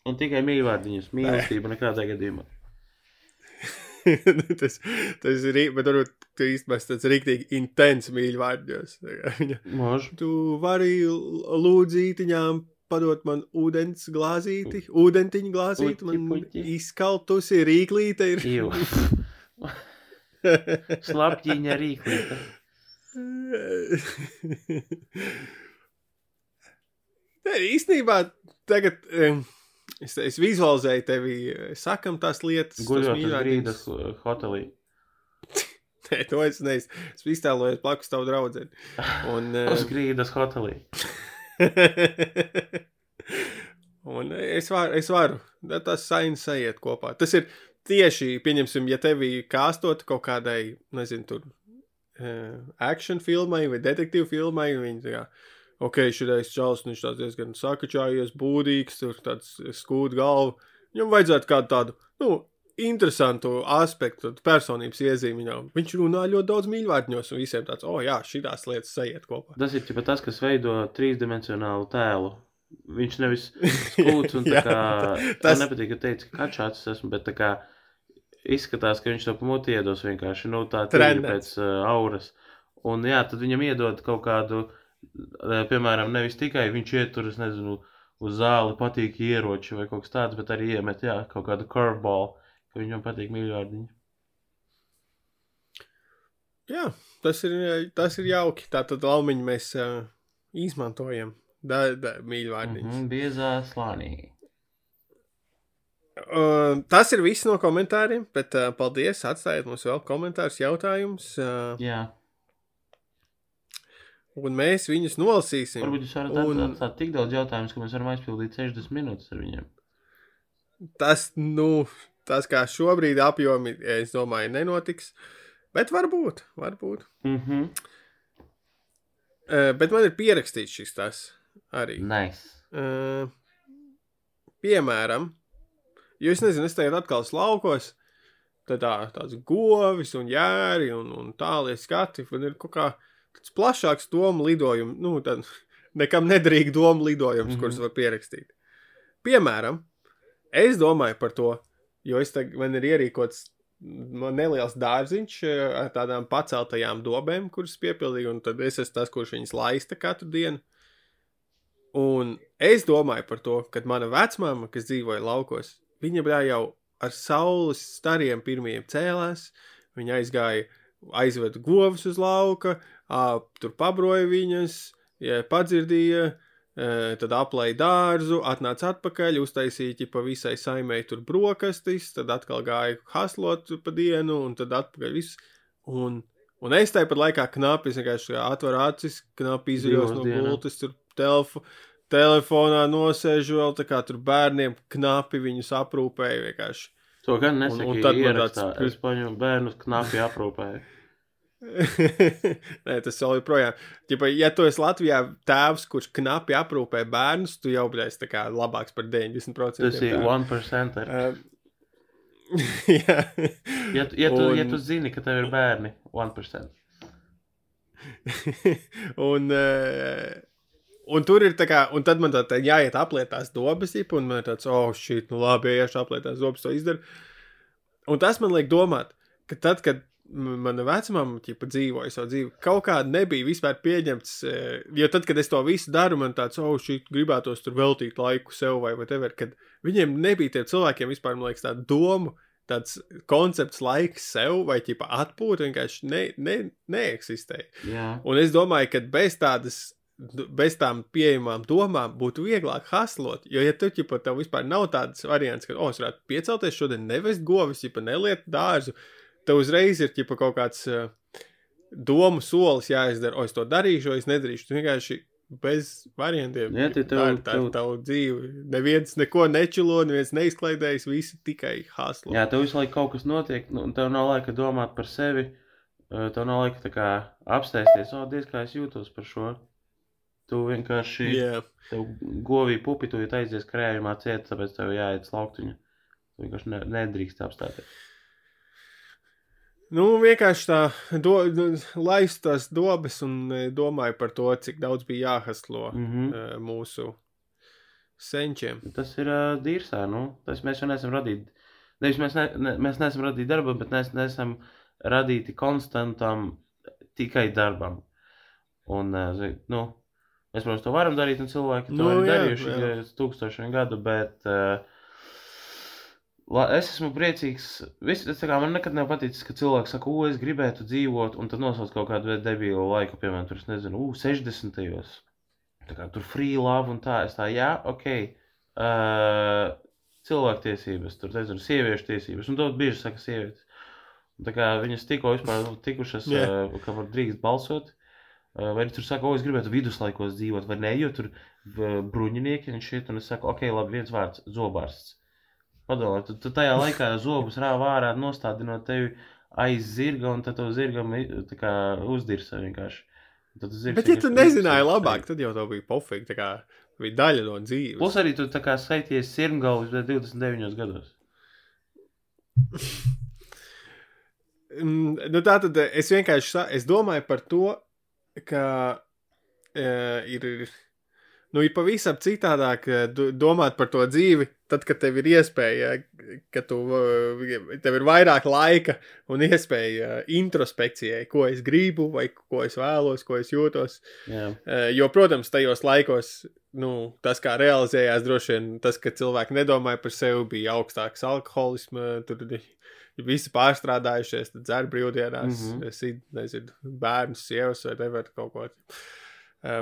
Un tikai mīlvārdiņus, mīlestība nekādā gadījumā. tas, tas ir, bet varbūt tu īstenībā tāds rīktīgi intens Možu. Tu vari lūdzītiņām padot man ūdens glāzīti, ūdentiņu glāzīti, man puķi. izkaltusi rīklīte ir. Slapjiņa rīklīte. Nē, īstenībā tagad um, es, es vizualizēju tevi, eh, sakam tās lietas, Guļot grīdas uh, hotelī. Nē, to es neesmu. Es iztēlojos blakus tavu draugu. Un, Uz grīdas hotelī. un es varu, es varu. Tas sains aiziet kopā. Tas ir tieši, pieņemsim, ja tevi kāstot kaut kādai, nezinu, tur uh, action filmai vai detektīvu filmai, un viņi tā kā, ok, šis čels, viņš tāds diezgan sakačājies, būdīgs, tur tāds skūd galvu. Viņam vajadzētu kādu tādu, nu, interesantu aspektu, personības iezīmi viņam. Viņš runā ļoti daudz mīļvārdiņos, un visiem tāds, oh, jā, šīs lietas sajiet kopā. Tas ir tas, kas veido trīsdimensionālu tēlu. Viņš nevis skūts un tā kā. tas- Tas nepatīk, ka teica, ka kačāts esmu, bet tā kā izskatās, ka viņš to pamuti iedos vienkārši. Nu, tā Trenēts. pēc uh, auras. Un jā, tad viņam iedod kaut kādu, uh, piemēram, nevis tikai viņš iet tur, es nezinu, uz zāli patīk ieroči vai kaut kas tāds, bet arī iemet, jā, kaut kādu curveball, ka viņam patīk mīļvārdiņi. Jā, tas ir, tas ir jauki. Tātad laumiņu mēs uh, izmantojam. Da, da, mīļvārdiņus. Mm -hmm, biezā slānī. Uh, tas ir viss no komentāriem, bet uh, paldies. Atstājiet mums vēl komentārus, jautājumus, uh, Jā, un mēs viņus nolasīsim. varbūt jūs varat Un- atstāt tik daudz jautājumus, ka mēs varam aizpildīt 60 minūtes ar viņiem. Tas, nu, tas kā šobrīd apjomi, es domāju, nenotiks. Bet varbūt, varbūt. Mhm. Uh, bet man ir pierakstīts šis tas arī. Nice. Uh, piemēram, jo es nezinu, es tagad atkal esmu laukos, tad tā, tāds govis un jēri un, un tālie skati, un ir kaut kā tāds plašāks domu lidojums, nu, tad nekam nederīgi domu lidojums, mm. -hmm. kurus var pierakstīt. Piemēram, es domāju par to, jo es tagad, man ir ierīkots neliels dārziņš eh, ar tādām paceltajām dobēm, kuras piepildīju, un tad es esmu tas, kurš viņas laista katru dienu. Un es domāju par to, ka mana vecmāma, kas dzīvoja laukos, viņa bija jau ar saules stariem pirmiem cēlās. Viņa aizgāja, aizveda govs uz lauka, ā, tur pabroja viņas, ja padzirdīja, ē, tad aplēja dārzu, atnāca atpakaļ, uztaisīja pa visai saimēji tur brokastis, tad atkal gāja haslot pa dienu, un tad atpakaļ viss. Un, un es tāpat laikā knapi, es vienkārši atveru acis, knapi izjūtos no gultas, tur telefonu telefonā nosēžu vēl tā kā tur bērniem knapi viņus aprūpēja vienkārši. To gan nesaki, un un, tad man tāds- Es paņemu bērnus knapi aprūpēju. Nē, tas vēl joprojām. Ķipa, ja tu esi Latvijā tēvs, kurš knapi aprūpē bērnus, tu jau esi tā kā labāks par 90%. Tas ir tēvu. 1%. Uh, Jā. Ja, tu- ja, tu, ja Un- tu zini, ka tev ir bērni, 1%. un, uh, un tur ir tā kā, un tad man tā, tā jāiet apliet tās dobas, jip, un man ir tāds, oh, šī, nu labi, iešu apliet tās dobas, to izdaru. Un tas man liek domāt, ka tad, kad mana vecmāma dzīvoja savu dzīvi, kaut kā nebija vispār pieņemts, eh, jo tad, kad es to visu daru, man tāds, oh, šī gribētos tur veltīt laiku sev vai whatever, kad viņiem nebija tiem cilvēkiem vispār, man liekas, tāda doma, tāds koncepts laiks sev vai ķipa atpūta vienkārši ne, ne, neeksistēja. Jā, Un es domāju, ka bez tādas, bez tām pieejamām domām būtu vieglāk haslot. Jo, ja tu ķipa, tev vispār nav tāds variants, ka, oh, es varētu piecelties šodien, nevest govis, ja neliet dārzu, tev uzreiz ir ķipa, kaut kāds uh, domu solis jāizdara, o, es to darīšu, o, es nedarīšu. Tu vienkārši bez variantiem. Jā, tev- tā ir tā tev- tavu dzīve. Neviens neko nečilo, neviens neizklaidējis, visi tikai haslo. Jā tev visu laiku kaut kas notiek, nu, un tev nav laika domāt par sevi. eh, Tev nav laika tā kā apsēsties, o, diez kā es jūtos par šo. Tu vienkārši, Jā. tev govī pupi, tu aizies krējumā ciet, tāpēc tev jāiet slauktiņu. Tu vienkārši ne, nedrīkst apstāties. Nu, vienkārši tā, do, nu, laist tās dobas un e, domāju par to, cik daudz bija jāhaslo mm. -hmm. mūsu senčiem. Tas ir uh, dīrsā, nu, tas mēs jau neesam radīti. Nevis mēs, ne, ne, mēs neesam radīti darbam, bet mēs neesam radīti konstantam tikai darbam. Un, uh, zi- nu, mēs, protams, to varam darīt, un cilvēki to Nu, ir jā, darījuši jā. tūkstošiem gadu, bet uh, la, es esmu priecīgs. Vis, es, kā, man nekad nav paticis, ka cilvēks saka, o, es gribētu dzīvot, un tad nosauc kaut kādu debilu laiku, piemēram, tur, nezinu, u, 60. Tā kā tur free love un tā, es tā, jā, ok. Uh, cilvēktiesības, tur nezinu, sieviešu tiesības, un to bieži saka sievietes. Un Tā kā viņas tikko vispār tikušas, yeah. uh, ka var drīkst balsot, uh, vai tur saka, o, es gribētu viduslaikos dzīvot, vai ne, jo tur uh, bruņinieki un šit, un es saku, ok, labi, viens vārds - zobārsts. Padomā, tu, tu tajā laikā zobus rāva ārā, nostādinot tevi aiz zirga, un tad to zirgam kā uzdirsa vienkārši. Tad zirgs Bet, ja tu nezināji labāk, tad jau tev bija pofīgi. Tā kā bija daļa no dzīves. Plus arī tu tā kā skaities sirmgalvis, bet 29 gados. Mm, Nu, tā tad eh, es vienkārši es domāju par to, ka uh, ir, nu, ir pavisam citādāk eh, do- domāt par to dzīvi, tad, kad tev ir iespēja, ka tu, eh, tev ir vairāk laika un iespēja eh, introspekcijai, ko es gribu, vai ko es vēlos, ko es jūtos. Jā, Eh, Jo, protams, tajos laikos nu, tas, kā realizējās, droši vien tas, ka cilvēki nedomāja par sevi, bija augstāks alkoholisma. Tur bija visi pārstrādājušies, tad dzēr brīvdienās, mm. -hmm. es nezinu, bērnus, sievas vai nevar kaut ko eh,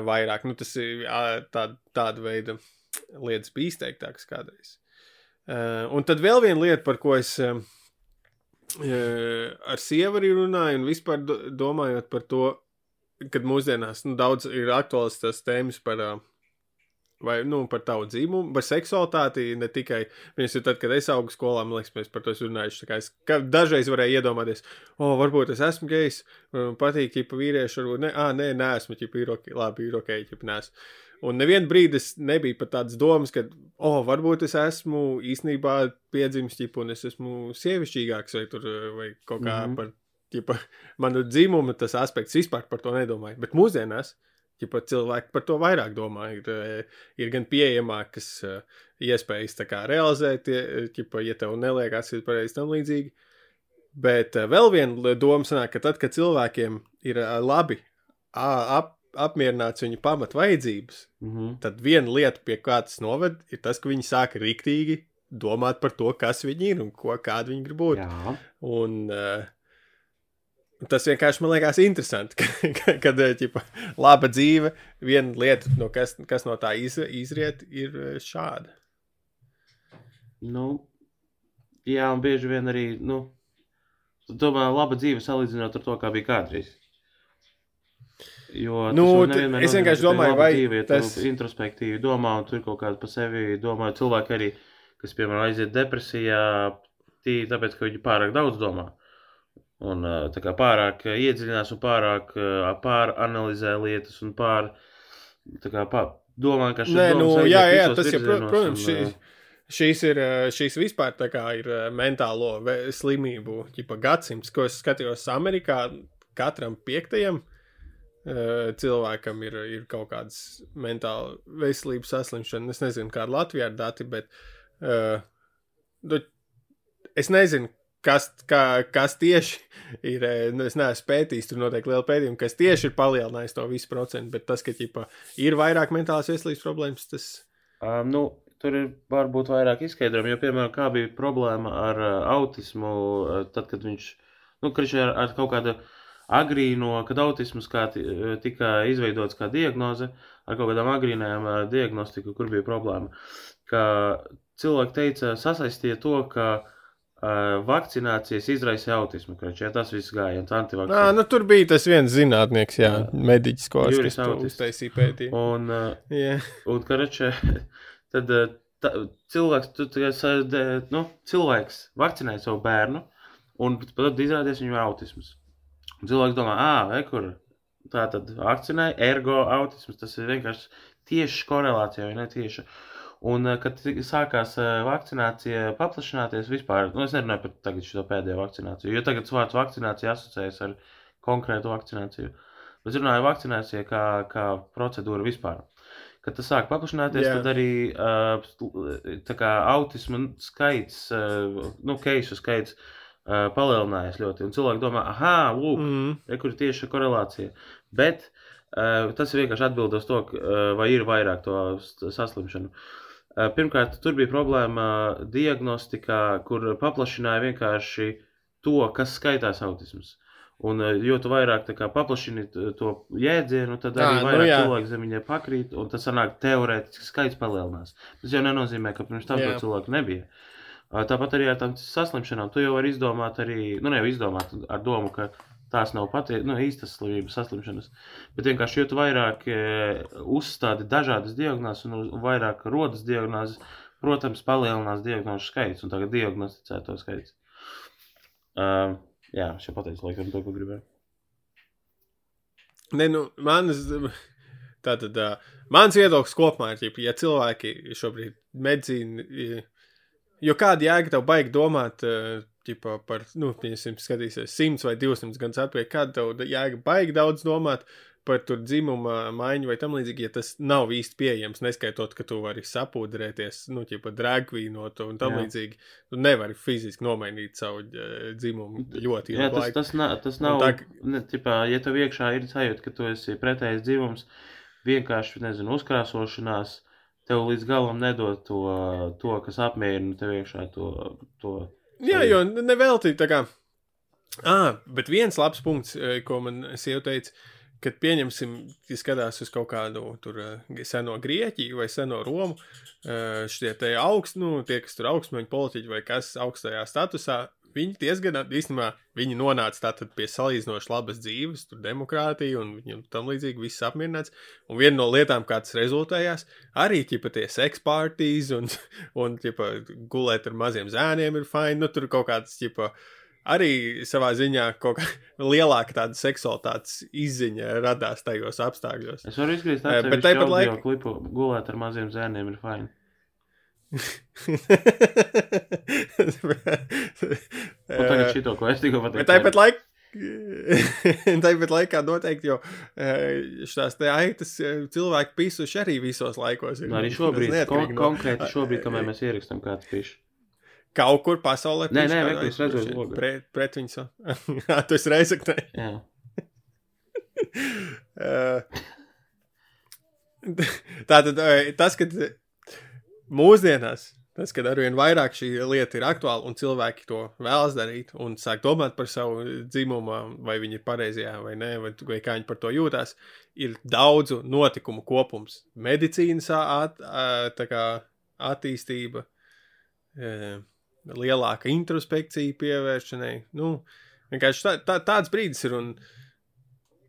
vairāk. Nu, tas ir ā, tā, tāda veida lietas bija izteiktākas kādreiz. Eh, Un tad vēl viena lieta, par ko es eh, eh, ar sievu arī runāju, un vispār do- domājot par to, kad mūsdienās nu, daudz ir aktuāls tas tēmas par, ā, vai, nu, par tavu dzīvumu, par seksualitāti. Ne tikai viens ir tad, kad es augu skolā, man liekas, mēs par to kā Es ka dažreiz varēju iedomāties, o, oh, varbūt es esmu gejs, man patīk, ja vīrieši, varbūt ne, ah, nē, nē, esmu, ir ok, labi, ok, ja nesmu. Un nevienu brīdi es nebiju pat tādas domas, ka, oh, varbūt es esmu īstenībā piedzimis, ķip, un es esmu sievišķīgāks, vai, tur, vai kaut kā mm. -hmm. par ķipa, manu dzimumu, tas aspekts vispār par to nedomāju. Bet mūsdienās ķipa, cilvēki par to vairāk domā. Ir, eh, ir gan pieejamākas eh, iespējas tā kā realizēt, eh, ķipa, ja tev neliekas, ka ir pareizi tam līdzīgi. Bet eh, vēl viena doma sanāk, ka tad, kad cilvēkiem ir eh, labi ap, apmierināts viņu pamat vajadzības, mhm. tad viena lieta, pie kā tas noved, ir tas, ka viņi sāka riktīgi domāt par to, kas viņi ir un ko, kādi viņi grib būt. Jā, Un, uh, tas vienkārši man liekas interesanti, ka- ka- kad eh, ķipa, laba dzīve, viena lieta, no kas, kas no tā iz, izriet, ir eh, šāda. nu, jā, un bieži vien arī, nu, tomēr laba dzīve salīdzinot ar to, kā bija kādreiz. Jo Nu, es vienkārši ir domāju, vai dzīve, ja tas- tu introspektīvi domā un tur kaut kādu pa sevi domā. Cilvēki arī, kas, piemēram, aiziet depresijā, tī, tāpēc, ka viņi pārāk daudz domā. Un kā pārāk iedziļinās un pārāk pāranalizē lietas un pār, tā kā pār, domā, ka šis Nē, nu, jā, jā, tas virzienos protams, un, šī, šīs ir, šīs vispār tā kā ir mentālo slimību, ģipa gadsimts, ko es skatījos Amerikā, katram piektajam cilvēkam ir, ir kaut kādas mentāla veselības saslimšana. Es nezinu, kāda Latvijā ir dati, bet uh, es nezinu, kas, kā, kas tieši ir. eh, nu, Es neesmu pētījis, tur noteikti liela pētījuma, kas tieši ir palielinājis to visu procentu, bet tas, ka ķipa, ir vairāk mentālās veselības problēmas, tas Um, nu, tur ir varbūt vairāk izskaidrojumu, jo, piemēram, kā bija problēma ar uh, autismu, uh, tad, kad viņš, nu, viņš ar, ar kaut kādu agrīno, kad autisms kā ti- tika izveidots kā diagnoze, ar kaut kādām agrīnējām uh, diagnostiku, kur bija problēma, ka cilvēki teica, sasaistīja to, ka uh, vakcinācijas izraisa autismu, ka ja tas viss gājiens Nā, antivakcinācija. nu, tur bija tas viens zinātnieks, jā, Jā. mediķis, ko Autists. uztaisīju pētījumu. Un, uh, Jā, Un, karačē, tad ta, cilvēks, tu, de- nu, cilvēks vakcinēja savu bērnu, un tad izrādījās viņam autisms. Un cilvēks domā, ah, kur tā tad vakcinēja, ergo autisms. Tas ir vienkārši tieši korelācija, vai ne tieši. Un, eh, kad sākās eh, vakcinācija paplašināties vispār, nu, es nerunāju par tagad šo pēdējo vakcināciju, jo tagad vārds vakcinācija asociējas ar konkrētu vakcināciju. Bet runāju vakcinācija kā, kā procedūra vispār. Kad tas sāk paplašināties, Jā. tad arī tā kā autisma skaits, nu, keisu skaits palielinājās ļoti. Un cilvēki domā, ah, lūk, mm, Re, kur ir tieši korelācija. Bet tas vienkārši atbild uz to, vai ir vairāk to saslimšanu. Uh, pirmkārt, tur bija problēma diagnostikā, kur paplašināja vienkārši to, kas skaitās autisms. Un, uh, jo tu vairāk tā kā paplašini to jēdzienu, tad arī nu vairāk jā. cilvēku zem viņai pakrīt, un tas sanāk teorētiski skaits palielinās. Tas jau nenozīmē, ka pirms tam to cilvēku nebija. Uh, Tāpat arī ar tām saslimšanām. Tu jau vari izdomāt, arī, nu, ne jau izdomāt ar domu, ka tās nav pati, nu, īstas slimības, saslimšanas. Bet vienkārši, jo tu vairāk e, uzstādi dažādas diagnozes un uz- vairāk rodas diagnozes, protams, palielinās diagnožu skaits un tagad diagnosticēto skaits. Uh, jā, es jau pateicu, laikam, to, ko gribēju. ne, nu, manas, tātad, uh, mans viedoklis kopumā ir, ja cilvēki šobrīd medicīna, i- jo kāda jēga tev baigi domāt, uh, ķipa, par, nu, pieņemsim, skatīsies 100 vai 200 gadus atpakaļ, kāda tev jēga baigi daudz domāt par tur dzimuma maiņu vai tam līdzīgi, ja tas nav īsti pieejams, neskaitot, ka tu vari sapūdrēties, nu, ķipa, dragvīnot un tam Jā. līdzīgi. Tu nevari fiziski nomainīt savu dzimumu ļoti Jā, ilgu tas, tas, na, tas Un nav. tā Tā... Ne, tipā, ja tev iekšā ir sajūta, ka tu esi pretējs dzimums, vienkārši, nezinu, uzkrāsošanās, tev līdz galam nedod to, to kas apmierina tev iekšā to. to Jā, Sorry. jo nevelti tā kā. Ah, bet viens labs punkts, ko man sieva teica, kad pieņemsim, ja skatās uz kaut kādu tur seno Grieķiju vai seno Romu, šie te augst, nu, tie, kas tur augstmeņu politiķi vai kas augstajā statusā, viņi diezgan, īstenībā, viņi nonāca tātad pie salīdzinoši labas dzīves, tur demokrātija un viņam tam līdzīgi viss apmierināts. Un viena no lietām, kāds rezultējās, arī ķipa tie sekspārtīs un, un ķipa, gulēt ar maziem zēniem ir fini. Nu, tur kaut kāds, ķipa, arī savā ziņā kaut kā lielāka tāda seksualitātes izziņa radās tajos apstākļos. Es varu izgriezt Eh, bet tāpat audio laik- klipu, gulēt ar maziem zēniem ir fini. Un tagad šito, ko es tikko pateicu. Tāpat laikā. Tāpat laikā noteikti, jo šīs te aitas eh, cilvēki pisuši arī visos laikos. ir. Nu, arī šobrīd, kon konkrēti šobrīd, kamēr mēs ierakstām kāds pišķi. Kaut kur pasaulē. Nē, nē, kādu vienkārši redzu loga. Pret, pret viņu. tu esi reizeknē. Jā. Eh, tas, ka mūsdienās, tas, kad arvien vairāk šī lieta ir aktuāla un cilvēki to vēlas darīt un sāk domāt par savu dzimumu, vai viņi ir pareizajā vai nē, vai, vai kā viņi par to jūtās, ir daudzu notikumu kopums. Medicīnas at, kā attīstība, eh, lielāka introspekcija pievēršanai. Nu, vienkārši tā, tā, tāds brīdis ir. Un,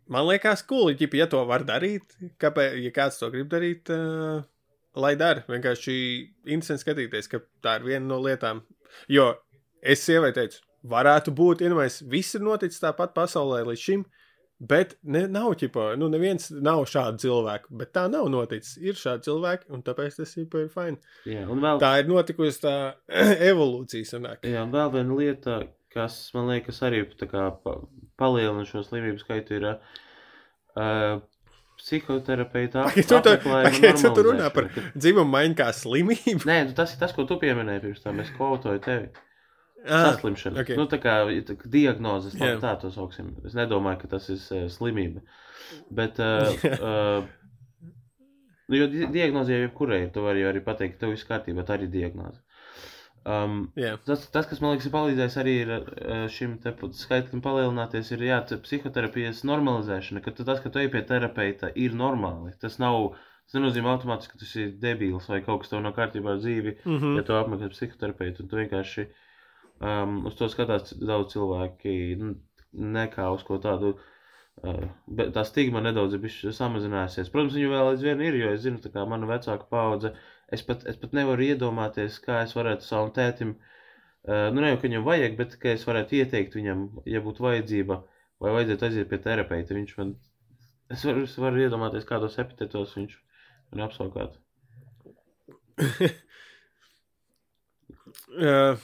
Man liekas, cool, ja to var darīt, kāpēc, ja kāds to grib darīt, uh, lai dara. Vienkārši interesanti skatīties, ka tā ir viena no lietām. Jo es sievai teicu, varētu būt, iedomājieties, viss ir noticis tāpat pasaulē līdz šim, Bet ne, nav ķipa, nu, neviens nav šādu cilvēku, bet tā nav noticis. Ir šādi cilvēki, un tāpēc tas ir fini. Jā, un vēl, Tā ir notikusi tā evolūcija. Sanāk. jā, un vēl viena lieta, kas man liekas arī kā pa, palielina šo slimību skaitu, ir uh, psihoterapeita Pagaid, tu tu runā par- Dzimuma maiņa kā slimība. Nē, nu, tas ir tas, ko tu pieminēji pirms tam. Es kvotoju tevi. Ah, Saslimšana. ok. Nu, tā kā tā diagnozes, yeah. tā to sauksim. Es nedomāju, ka tas ir uh, slimība. Bet, uh, uh, nu, jo di diagnoze jau jebkurai ir, tu vari arī pateikt, ka tev viss kārtībā, tā arī diagnoze. Um, jā. tas, tas, kas man liekas, ir palīdzējis arī ir, uh, šim skaitlim palielināties, ir jā, te psihoterapijas normalizēšana, ka tas, ka tu ej pie terapeita, ir normāli. Tas nav, tas nenozīmē automātiski, ka tu esi debīls vai kaut kas tev nav kārtībā ar dzīvi Mm -hmm. ja tu apmeklē psihoterapeitu, tu vienkārši um, uz to skatās daudz cilvēki, nu, nekā uz ko tādu. Uh, bet tā stigma nedaudz ir samazinājusies. Protams, viņa vēl aizvien ir, jo es zinu, ka mana vecāka paudze, es pat, es pat nevaru iedomāties, kā es varētu savam tētim, uh, nu ne jau ka viņam vajag, bet ka es varētu ieteikt viņam, ja būtu vajadzība, vai vajadzētu aiziet pie terapeita. Viņš man, es varu, es varu iedomāties, kādos epitetos viņš man apsaukātu. Uh,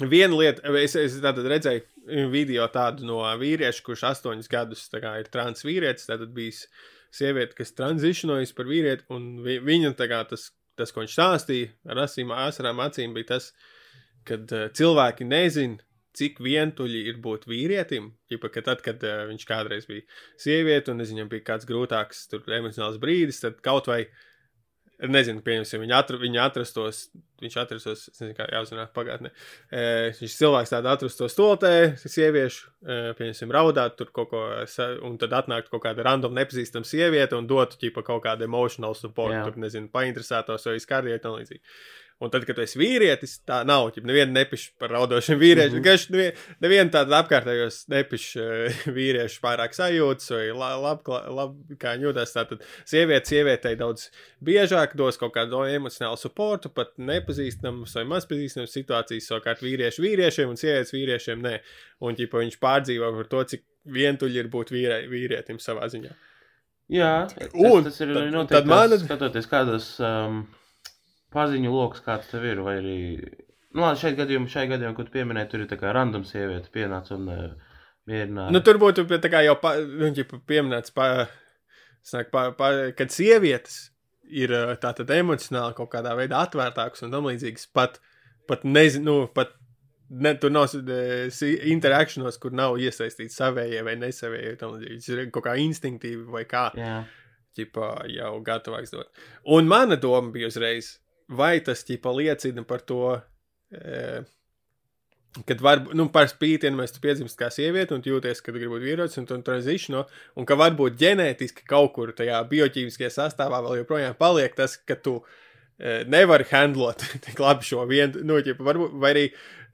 viena lieta, es, es redzēju video tādu no vīrieša, kurš astoņus gadus kā, ir trans vīrietis. Tad bijis sieviete, kas transicionojas par vīrieti, un vi, viņa tā kā, tas, tas, ko viņš stāstīja ar asīm, asarām acīm, bija tas, ka uh, cilvēki nezina. Cik vientuļi ir būt vīrietim, ja ka tad, kad uh, viņš kādreiz bija sieviete, un es viņam bija kāds grūtāks, tur emocionāls brīdis, tad kaut vai nezinu, pieņemsim, viņa, atra, viņa atrastos, viņš atrastos, es nezinu, kā jāuzrunā pagātnē. E, viņš cilvēks tādu atrastos stoltē, sieviešu, e, pieņemsim, raudāt tur kaut ko, un tad atnāktu kaut kāda random nepazīstama sieviete un dotu, ķipa, kaut kādu emotional support, Jā. tur, nezinu, painteresētos vai skardiet un līdzīgi. Un tad, kad tu esi vīrietis, tā nav. Ja neviena nepišķi par raudošiem vīriešiem. Mm. -hmm. Nevien, neviena tāda apkārtējos nepišķi uh, vīriešu pārāk sajūtas vai labi, lab, lab, kā viņi jūtas. Tātad sieviete sievietei daudz biežāk dos kaut kādu emocionālu supportu, pat nepazīstamas vai mazpazīstamas situācijas, savukārt vīrieši vīriešiem un sievietes vīriešiem nē. Un ķipa, viņš pārdzīvo par to, cik vientuļi ir būt vīrē, vīrietim savā ziņā. Jā, tas, Un tas ir arī noteikti. tad mana- Skatoties, kādas um, paziņu lokus kāds tev ir, vai arī. Nu, šeit gadījumā, šai gadījumā, kad pieminēji, tur ir tā kā random sieviete pienāca un uh, mierināja. Nu, tur būtu jau pa, pieminēts, pa, snak, pa, pa, kad sievietes ir ā, tātad emocionāli kaut kādā veidā atvērtākas un tam līdzīgas. Pat, pat nezinu, nu, pat ne, tur nav e, si- interakcionos, kur nav iesaistīts savējie vai nesavējie. Tas ir kaut kā instinktīvi vai kā Jā, ķipa, jau gatavāks dot. Un mana doma bija uzreiz, vai tas ķipa liecina par to. E, Kad var, nu, par spīti, ja mēs tu piedzimst kā sieviete un jūties, ka gribi būt vīrietis un tu tranzīšano, un ka varbūt ģenētiski kaut kur tajā bioķīmiskajā sastāvā vēl joprojām paliek tas, ka tu e, nevari handlot tik labi šo vienu, nu, ķipa, varbūt, vai arī,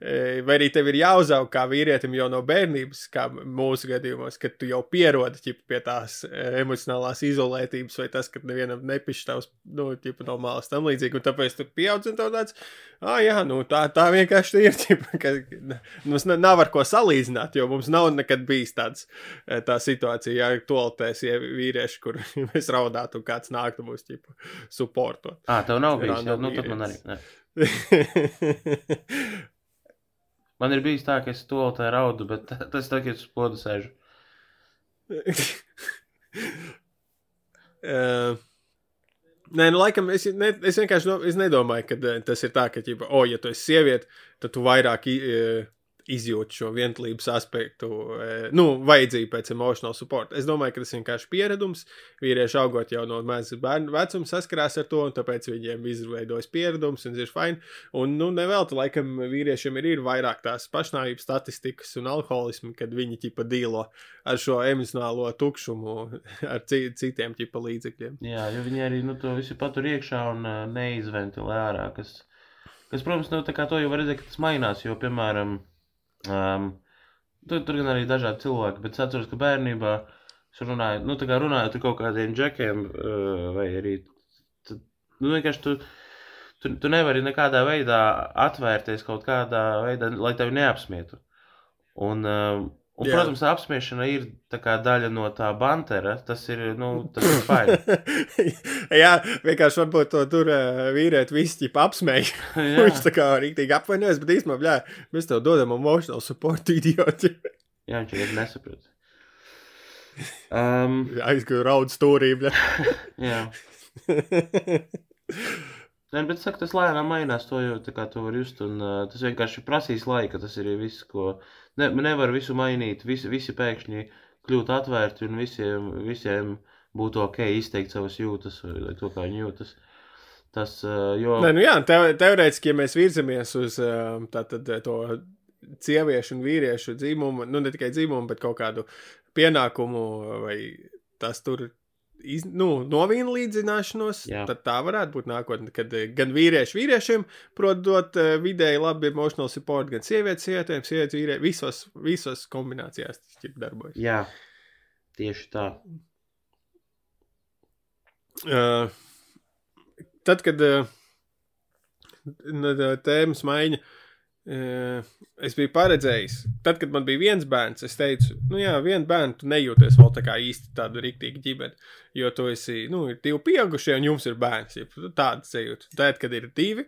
vai arī tev ir jāuzaug kā vīrietim jau no bērnības, kā mūsu gadījumos, kad tu jau pierodi ķipa, pie tās e, emocionālās izolētības, vai tas, ka nevienam nepišķi tavs, nu, ķipa, no malas tam līdzīgi, un tāpēc tu pieaudz un tev tāds, ah, jā, nu, tā, tā vienkārši ir, ķipa, ka mums ne- nav ar ko salīdzināt, jo mums nav nekad bijis tāds, e, tā situācija, ja tolatēs ja vīrieši, kur mēs raudātu un kāds nāktu mūs, ķipa, supportot. ah, tev nav bijis. Nu, tad man arī. Man ir bijis tā, ka es to tā raudu, bet tas tagad uz podu sēžu. Uh, Nē, nu, laikam, es, ne, es vienkārši no, es nedomāju, ka eh, tas ir tā, ka, ģipa, oh, ja tu esi sieviete, tad tu vairāk i, izjūti šo vientulības aspektu, eh, nu, vajadzību pēc emotional support. Es domāju, ka tas vienkārši pieredums. Vīrieši augot jau no maza bērnu vecuma saskarās ar to, un tāpēc viņiem izveidojas pieredums, un ir fini. Un, nu, nevelti, laikam, vīriešiem ir, ir vairāk tās pašnāvības statistikas un alkoholismu, kad viņi ķipa dīlo ar šo emocionālo tukšumu, ar ci, citiem ķipa līdzekļiem. Jā, jo viņi arī nu, to visu patur iekšā un uh, neizventilē ārā. Kas, kas, protams, nu, tā kā to jau var redzēt, ka tas mainās. Jo, piemēram, um, tur, tur gan arī dažādi cilvēki, bet es atceros, ka bērnībā es runāju, nu, tā kā runājot ar kaut kādiem džekiem, uh, vai arī tad, nu, vienkārši tu, tu, tu nevari nekādā veidā atvērties kaut kādā veidā, lai tevi neapsmietu. Un, um, Un, Jā. protams, apspiešana ir kā daļa no tā bantera. Tas ir, nu, tas ir fajn. Jā, vienkārši varbūt to tur uh, vīrieti visi ķip apsmēja. Viņš tā kā rīktīgi apvainojas, bet īstenībā, bļā, mēs tev dodam emotional support idioti. Jā, viņš ir nesaprot. Um, Aizgāju raud stūrī, bļā. jā. Nē, bet saka, tas lēnām mainās, to jau tā kā to var just, un uh, tas vienkārši prasīs laika, tas ir viss, ko, ne, nevar visu mainīt, visi, visi pēkšņi kļūt atvērti, un visiem, visiem būtu ok izteikt savas jūtas, vai to, kā viņi jūtas. Tas, jo, Nē, nu jā, tev, teorētiski, ja mēs virzamies uz tātad, to sieviešu un vīriešu dzīmumu, nu ne tikai dzīmumu, bet kaut kādu pienākumu vai tas tur. Iz, nu, novīna līdzināšanos, Jā. tad tā varētu būt nākotnē, kad eh, gan vīrieši vīriešiem prot dot uh, vidēji labi emotional support, gan sievietes sievietēm, sievietes vīrieši, visos, visos kombinācijās tas ķip darbojas. jā, tieši tā. Uh, tad, kad uh, tēmas maiņa, uh, es biju paredzējis, tad, kad man bija viens bērns, es teicu, nu jā, viens bērns, tu nejūties vēl tā kā īsti tādu rīktīgu ģimeni, jo tu esi, nu, ir divi pieaugušie un jums ir bērns, tāda sajūta. Tad, kad ir divi,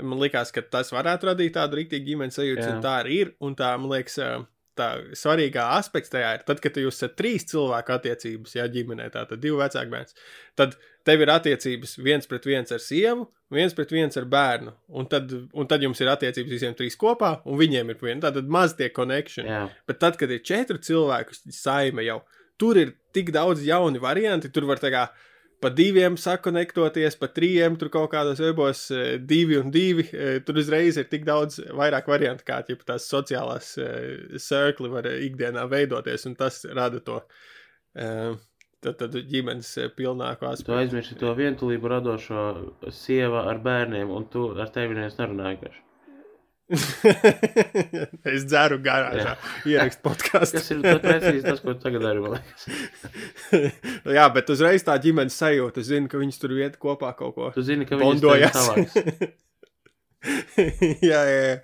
man liekas, ka tas varētu radīt tādu rīktīgu ģimenes sajūtu, Jā. un tā arī ir, un tā, man liekas, uh, tā svarīgā aspekts tajā ir, tad, kad jūs esat trīs cilvēku attiecības, ja ģimenē, tātad divi vecāki bērni, tad tev ir attiecības viens pret viens ar sievu, viens pret viens ar bērnu, un tad, un tad jums ir attiecības visiem trīs kopā, un viņiem ir viena, tātad maz tie connection. Jā, Bet tad, kad ir četri cilvēku saime jau, tur ir tik daudz jauni varianti, tur var tā kā pa diviem sakonektoties, pa trījiem, tur kaut kādos webos eh, divi un divi. eh, Tur uzreiz ir tik daudz vairāk variantu, kā ķipa, tās sociālās var eh, ikdienā veidoties, un tas rada to tad, tad ģimenes eh, pilnāku tu aspektu. aizmirsti to vientulību radošo sieva ar bērniem, un tu ar tevi neviens nerunāji. es dzeru garāžā, ierakstu podkāstu. Tas ir precīzi tas, ko tagad liekas. Jā, bet uzreiz tā ģimenes sajūta. Es zinu, ka viņas tur iet kopā kaut ko. Tu zini, ka viņi Bondojas. savāks. jā, jā, jā.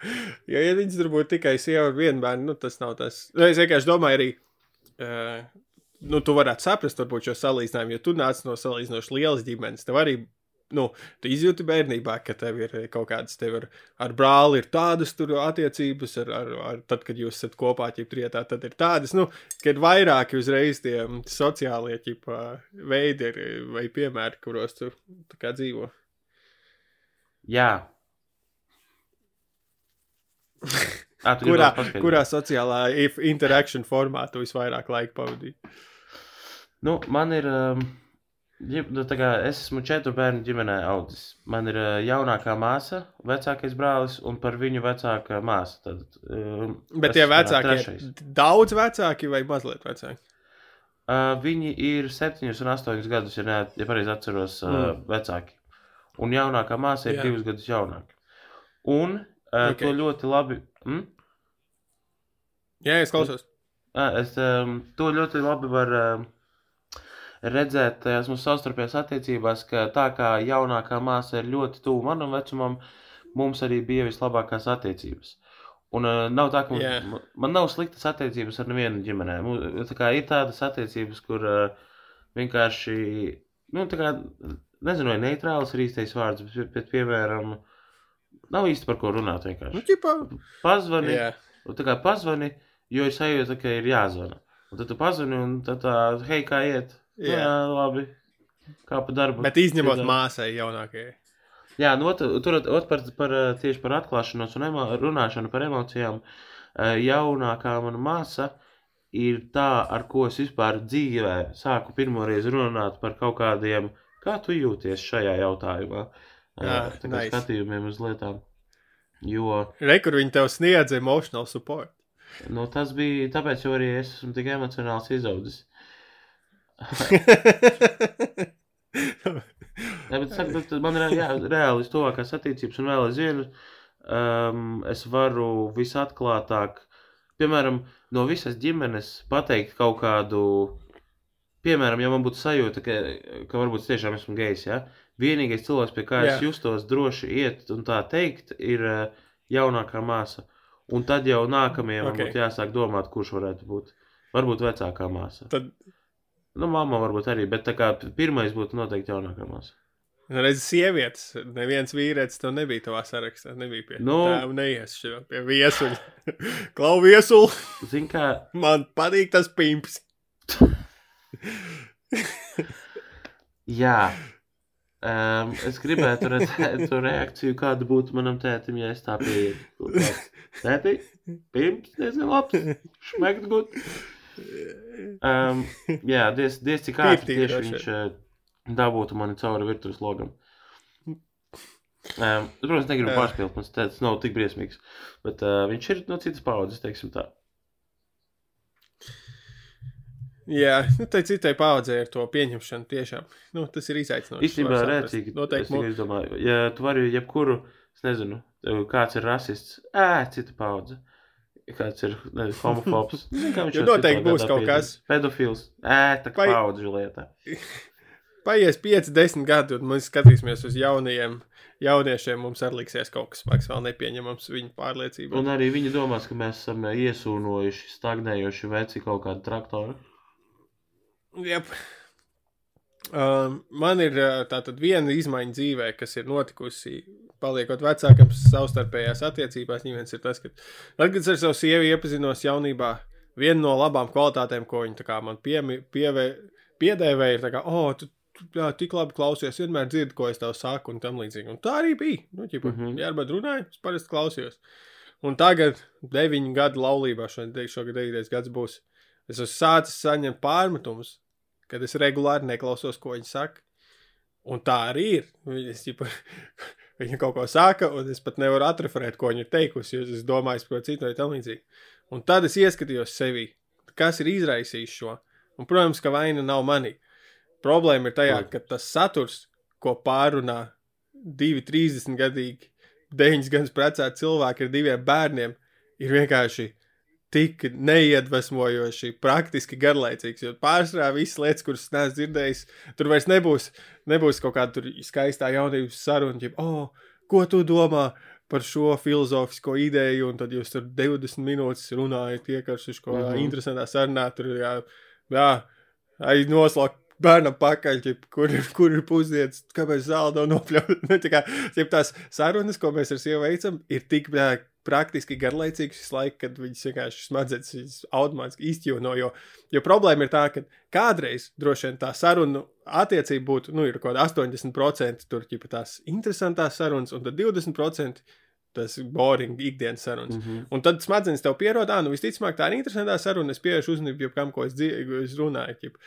Jo, ja viņas tur būtu tikai sieva un viena bērna, nu, tas nav tas. Nu, es vienkārši domāju, arī. Uh, nu, tu varētu saprast, varbūt šo salīdzinājumu, jo tu nāc no salīdzinoši lielas ģimenes. Tev arī, nu, tu izjūti bērnībā, ka tev ir kaut kādas, tev ir ar brāli ir tādas tur attiecības, ar, ar, ar tad, kad jūs esat kopā ķiprietā, tad ir tādas, nu, kad vairāki uzreiz tie mm, sociālie ķipa veidi ir vai piemēri, kuros tu tā kā dzīvo. Jā. À, Kurā, kurā sociālā interakciju formā tu visvairāk laika pavadīji? Nu, man ir. Um, nu, es esmu četru bērnu ģimenē audzis. Man ir uh, jaunākā māsa, vecākais brālis un par viņu vecākā māsa. Tad, um, Bet tie vecāki ir daudz vecāki vai mazliet vecāki? Uh, viņi ir septiņus un astoņus gadus, ja, ne, ja pareizi atceros, uh, Mm. vecāki. Un jaunākā māsa ir Jā. Divus gadus jaunāka. Un uh, Ok. okay. to ļoti labi. Mm? Jā, es klausos. Ā, Es um, to ļoti labi varu um, redzēt tajās mūsu savstarpējās attiecībās, ka tā kā jaunākā māsa ir ļoti tuvu manam vecumam, mums arī bija vislabākās attiecības. Un uh, nav tā, ka yeah. man nav sliktas attiecības ar nevienu ģimenē. Tā kā ir tādas attiecības, kur uh, vienkārši, nu, tā kā, nezinu, vai neitrāls ir īstais vārds, bet, bet piemēram, nav īsti par ko runāt Nu, vienkārši. ķipā. Pazvani, Jā. Un tā kā pazvani, jo ir sajūta, ka ir jāzvana. Un tad tu pazvani, un tad tā, hei, kā iet? Jā, Jā. labi. Kā pa darbu. Bet izņemot Piedod. māsai jaunākajai. Jā, nu, ot, tur ot, par, par, eh, tieši par atklāšanos un emo, runāšanu par emocijām. eh, Jaunākā mana māsa ir tā, ar ko es vispār dzīvē sāku pirmoreiz runāt par kaut kādiem, kā tu jūties šajā jautājumā. Jā, tā kā nice. skatījumiem uz lietām. Jo Re, kur viņi tev sniedz emotional support. nu, tas bija tāpēc, jo arī es esmu tik emocionāls izaudzis. Jā, bet, saka, bet man ir jā, reāli tuvākās attiecības, un vēl aizvien um, es varu visatklātāk, piemēram, no visas ģimenes pateikt kaut kādu, piemēram, ja man būtu sajūta, ka, ka varbūt es tiešām esmu gejs, ja? vienīgais cilvēks, pie kā Jā. es justos droši iet un tā teikt, ir uh, jaunākā māsa. Un tad jau nākamajam okay. Ok. būtu jāsāk domāt, kurš varētu būt. Varbūt vecākā māsa. Tad, Nu, mamma varbūt arī, bet tā kā pirmais būtu noteikti jaunākā māsa. redz, sievietes, neviens vīrietis to nebija tavā sarakstā. Nebija pie Nu. tēva neies šo pie viesuļa. Klau viesuli, Zini, kā man patīk tas pimps. Jā. Um, es gribētu redzēt to reakciju, kāda būtu manam tētim, ja es tā pieeju. Tēti, pirms diezgan labs, šmekt gut. Um, jā, diez, diez cik ātri tieši viņš uh, dabūtu mani cauri virtuves logam. Um, es, protams, negribu pārspīlēt, mans tētis nav tik briesmīgs, bet uh, viņš ir no citas paudzes, teiksim tā. Jā, nu, tai citai paudzei ar to pieņemšanu tiešām. Nu, tas ir izaicinājums. Īstenībā rēcīgi. Noteikti. Es domāju, ja tu vari jebkuru, es nezinu, kāds ir rasists, ē, cita paudze. Kāds ir nezinu, homofobs. Viņš jau noteikti būs kaut kas. Pedofils. Ē, tā kā Vai- paudžu lietā. Paies 5, 10 gadi, un mēs skatīsimies uz jaunajiem jauniešiem. Mums arī liksies kaut kas smags, vēl nepieņemams viņu pārliecība. Un arī viņi domās, ka mēs esam iesūnojuši, stagnējuši veci kaut kādu traktoru. Yep. Um, man ir tātad viena izmaiņa dzīvē, kas ir notikusi, paliekot vecākam savstarpējās attiecībās. Viņas ir tas, ka, tad, kad es ar savu sievu iepazinos jaunībā, viena no labām kvalitātēm, ko viņa man piemi, pievē, piedēvēja, ir tā kā, oh, tu, tu jā, tik labi klausies, vienmēr dzirdi, ko es tev saku, un tam līdzīgi. Un tā arī bija. Nu, ķipa, mm. -hmm. Jā, bet runāju, es parasti klausījos. Un tagad, deviņu gadu laulībā, šodien, šogad devītais gads būs, es esmu sācis saņemt pārmetumus, kad es regulāri neklausos, ko viņi saka. Un tā arī ir. Viņa, ķipa, viņa kaut ko saka, un es pat nevaru atreferēt, ko viņa ir teikusi, jo es domāju par ko citu vai tam līdzīgi. Un tad es ieskatījos sevī, kas ir izraisījis šo. Un, protams, ka vaina nav manī. Problēma ir tajā, ka tas saturs, ko pārunā divi 30 gadīgi, 9 gadus precēti cilvēki ar diviem bērniem, ir vienkārši tik neiedvesmojoši, praktiski garlaicīgs. Jo pārsvarā visas lietas, kuras es neesmu dzirdējis, tur vairs nebūs, nebūs kaut kāda tur skaistā jaunības saruna, jau, oh, ko tu domā par šo filozofisko ideju, un tad jūs tur 20 minūtes runājat, iekaršuši kaut kādā Mhm. interesantā sarunā, tur jā, jā ai noslēgt bērnam pakaļ, ķip, kur, kur ir pusdienas, kāpēc zāle nav nopļauta. Nu, tā kā, tās sarunas, ko mēs ar sievu veicam, ir tik bļā, praktiski garlaicīgas visu laiku, kad viņas vienkārši smadzenes automātiski izķīvo. Jo, jo problēma ir tā, ka kādreiz droši vien tā saruna attiecība būtu, nu, ir kaut kāda 80% tur, ķip, tās interesantās sarunas, un tad 20% tas boring ikdienas sarunas. Mm -hmm. Un tad smadzenes tev pierod, ah, nu visticamāk, tā ir interesantā saruna. Es pievēršu uzmanību jebkam, ko es, es runāju. Ķip.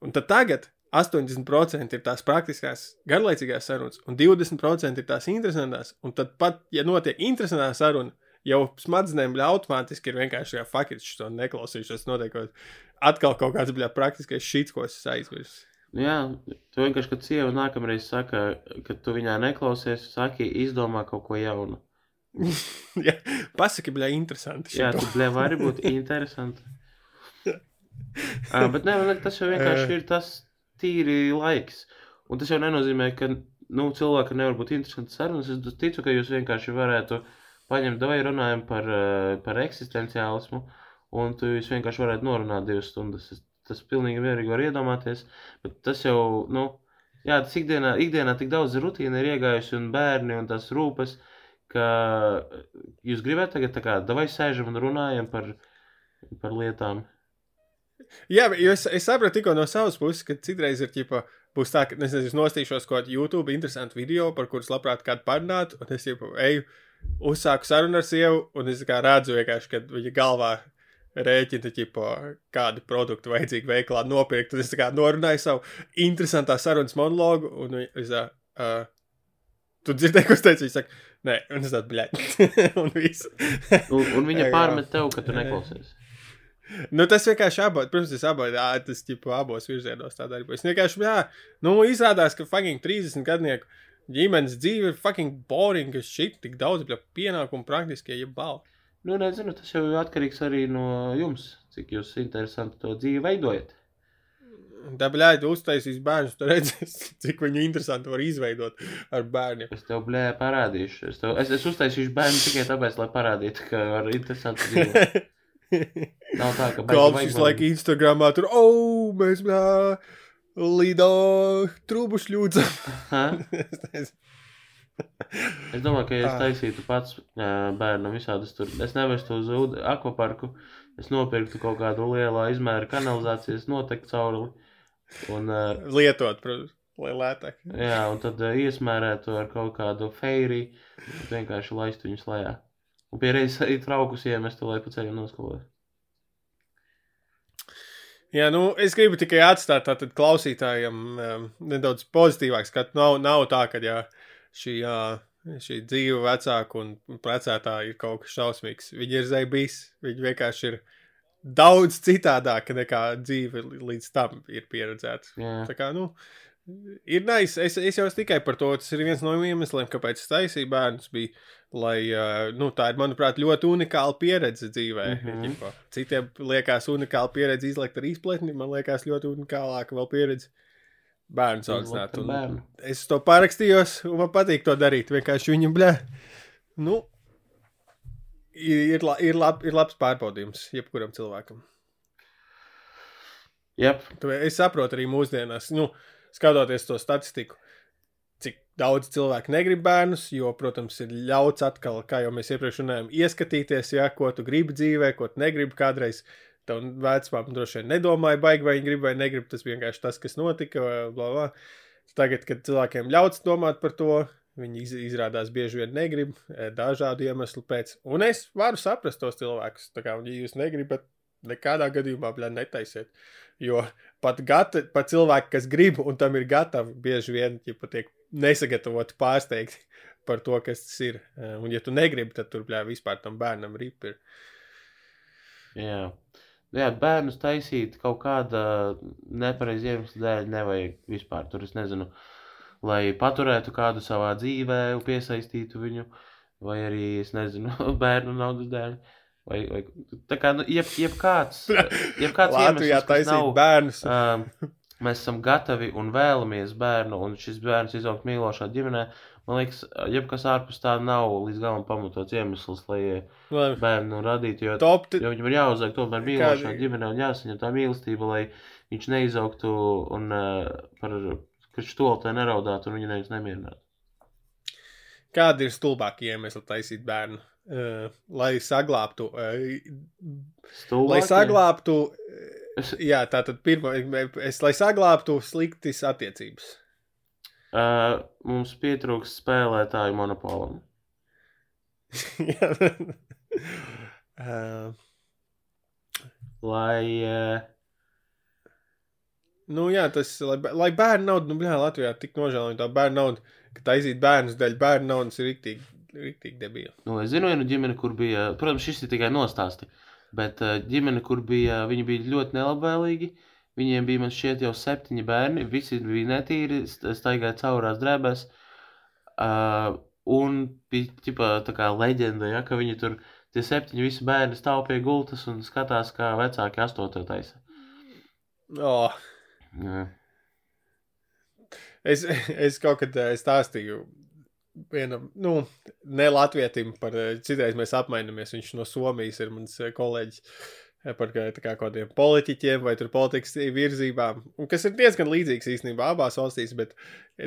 Un tad tagad 80% ir tās praktiskās, garlaicīgās sarunas, un 20% ir tās interesantās. Un tad pat, ja notiek interesantā saruna, jau smadzenēm bļā automātiski ir vienkārši kā faktiski to neklausīšos. Notiek kaut, atkal kaut kāds bļā praktiskais šits, ko es aizmirsu. Nu Jā, tu vienkārši, kad sieva nākamreiz saka, ka tu viņā neklausies, saki, izdomā kaut ko jaunu. ja, pasaki, bļā, interesanti. Jā, tu blē, vari būt interesanti. uh, bet nē, man liekas, tas jau vienkārši ir tas tīri laiks. Un tas jau nenozīmē, ka nu, cilvēkam nevar būt interesants sarunas. Es ticu, ka jūs vienkārši varētu paņemt, vai runājam par, uh, par eksistenciālismu, un jūs vienkārši varētu norunāt divas stundas. Es, tas pilnīgi mierīgi var iedomāties, bet tas jau, nu, jā, tas ikdienā, ikdienā tik daudz rutīna ir iegājusi un bērni un tas rūpes, ka jūs gribat tagad tā kā, davai sēžam un runājam par, par lietām. Jā, bet es, es sapratu tikko no savas puses, ka citreiz ir ģipa, būs tā, ka nezinu, es nostīšos kaut kādu YouTube interesantu video, par kurus labprāt kādu parunātu, un es jau eju, uzsāku sarunu ar sievu, un es kā redzu vienkārši, kad viņa galvā rēķina, ģipa, kādu produktu vajadzīgi veiklā nopirkt, tad es tā kā norunāju savu interesantā sarunas monologu, un es tā, uh, tu dzirdēji, ko es teicu, viņa saka, nē, un es tādu, bļaļ, un viss. Un, un viņa pārmet tev, ka tu neklausies. Nu, tas vienkārši abos, protams, tas abos, jā, tas tipu abos virzienos tā darbojas. Vienkārši, jā, nu, izrādās, ka fucking 30 gadnieku ģimenes dzīve ir fucking boring, ka šit tik daudz bļa, pienākumu praktiski, ja bal. Nu, nezinu, tas jau atkarīgs arī no jums, cik jūs interesanti to dzīvi veidojat. Dabļādi uztaisīs bērnus, tu redzēsi, cik viņu interesanti var izveidot ar bērniem. Es tev blē parādīšu. Es, tev, es, es uztaisīšu bērnu tikai tāpēc, lai parādītu, ka var interesanti dzīvot. Nav tā, ka Kalps visu laiku Instagramā tur, oh, mēs blā, līdā trūbuši ļūdzam. Es domāju, ka ja es taisītu pats bērnam visādus tur, es nevestu uz akvaparku, es nopirktu kaut kādu lielā izmēra kanalizācijas notektu cauruli. Un, uh, Lietot, protams, lai lētāk. jā, un tad uh, iesmērētu ar kaut kādu feiriju, vienkārši laistu viņus lejā. Un pie reizes arī traukus iemestu, lai pa ceļam noskalotu. Jā, nu, es gribu tikai atstāt tātad klausītājiem um, nedaudz pozitīvāk skatu. Nav, nav tā, ka jā, šī, jā, šī dzīve vecāka un precētā ir kaut kas šausmīgs. Viņi ir zēbīs, viņi vienkārši ir daudz citādāka nekā dzīve līdz tam ir pieredzēta. Tā kā, nu, ir nice. Es, es jau tikai par to, tas ir viens no iemesliem, kāpēc es taisīju bērnus. Bija, lai, uh, nu, tā ir, manuprāt, ļoti unikāla pieredze dzīvē. Mm. -hmm. Citiem liekas unikāla pieredze izlekt ar izpletni, man liekas ļoti unikālāka vēl pieredze bērnu bērnu. Es to parakstījos, un man patīk to darīt. Vienkārši viņam, blē, nu, ir, ir, la- ir, lab, ir labs pārbaudījums jebkuram cilvēkam. Tu- Es saprotu arī mūsdienās, nu, skatoties to statistiku, cik daudz cilvēku negrib bērnus, jo, protams, ir ļauts atkal, kā jau mēs iepriekš runājām, ieskatīties, ja, ko tu gribi dzīvē, ko tu negribi kādreiz. Tev vecmāmiņa droši vien nedomāja, baigi, vai viņi grib vai negrib. Tas vienkārši tas, kas notika. Bla, bla. Tagad, kad cilvēkiem ļauts domāt par to, viņi iz, izrādās bieži vien negrib eh, dažādu iemeslu pēc. Un es varu saprast tos cilvēkus. Tā kā, ja jūs negribat, nekādā gadījumā bļā, netaisiet. Jo pat, gata, pat cilvēki, kas grib un tam ir gatavi, bieži vien ja tiek nesagatavoti pārsteigti par to, kas tas ir. Un, ja tu negribi, tad tur bļā, vispār tam bērnam rip ir. jā. Nu Jā, bērnus taisīt kaut kāda nepareiza iemesla dēļ nevajag vispār. Tur es nezinu, lai paturētu kādu savā dzīvē, piesaistītu viņu, vai arī, es nezinu, bērnu naudas dēļ. Vai, vai, tā kā, nu, jeb, jebkāds, jebkāds Latvijā iemesls, taisīt nav, bērnus. um, mēs esam gatavi un vēlamies bērnu, un šis bērns izaugt mīlošā ģimenē. Man liekas, jebkas ārpus tā nav līdz galam pamatots iemesls, lai Labi. bērnu radītu. Jo, Top, jo viņam ir jāuzaug tomēr mīlošā Kādi- ģimenē un jāsaņem tā mīlestība, lai viņš neizaugtu un uh, par stultē neraudātu un viņu nevis nemierinātu. kādi ir stulbākie iemesli taisīt bērnu? Lai saglābtu, Stulbākie? lai saglābtu, jā, tā tad pirmā, es, lai saglābtu sliktas attiecības. uh, mums pietrūks spēlētāju monopolam. Jā. uh, Lai uh, nu, jā, tas, lai, lai bērnu naudu, nu, blē, Latvijā tik nožēlojami tā bērnu naudu, ka taisīt bērnus dēļ bērnu naudas ir riktīgi, riktīgi debīli. Nu, es zinu, vienu ģimeni, kur bija, protams, šis ir tikai nostāsti, bet uh, ģimene, kur bija, viņi bija ļoti nelabvēlīgi. Viņiem bija, man šķiet, jau septiņi bērni. Visi bija netīri, st- staigāja caurās drēbēs. Uh, un bija ķipa, tā kā leģenda, ja, ka viņi tur, tie septiņi visi bērni stāv pie gultas un skatās, kā vecāki astoto taisa. Oh, Jā. es, es kaut kad eh, stāstīju vienam, nu, ne latvietim par, eh, citreiz mēs apmainamies, viņš no Somijas ir mans eh, kolēģis eh, par kā, kādiem politiķiem vai politikas virzībām, kas ir diezgan līdzīgs īstenībā abās valstīs, bet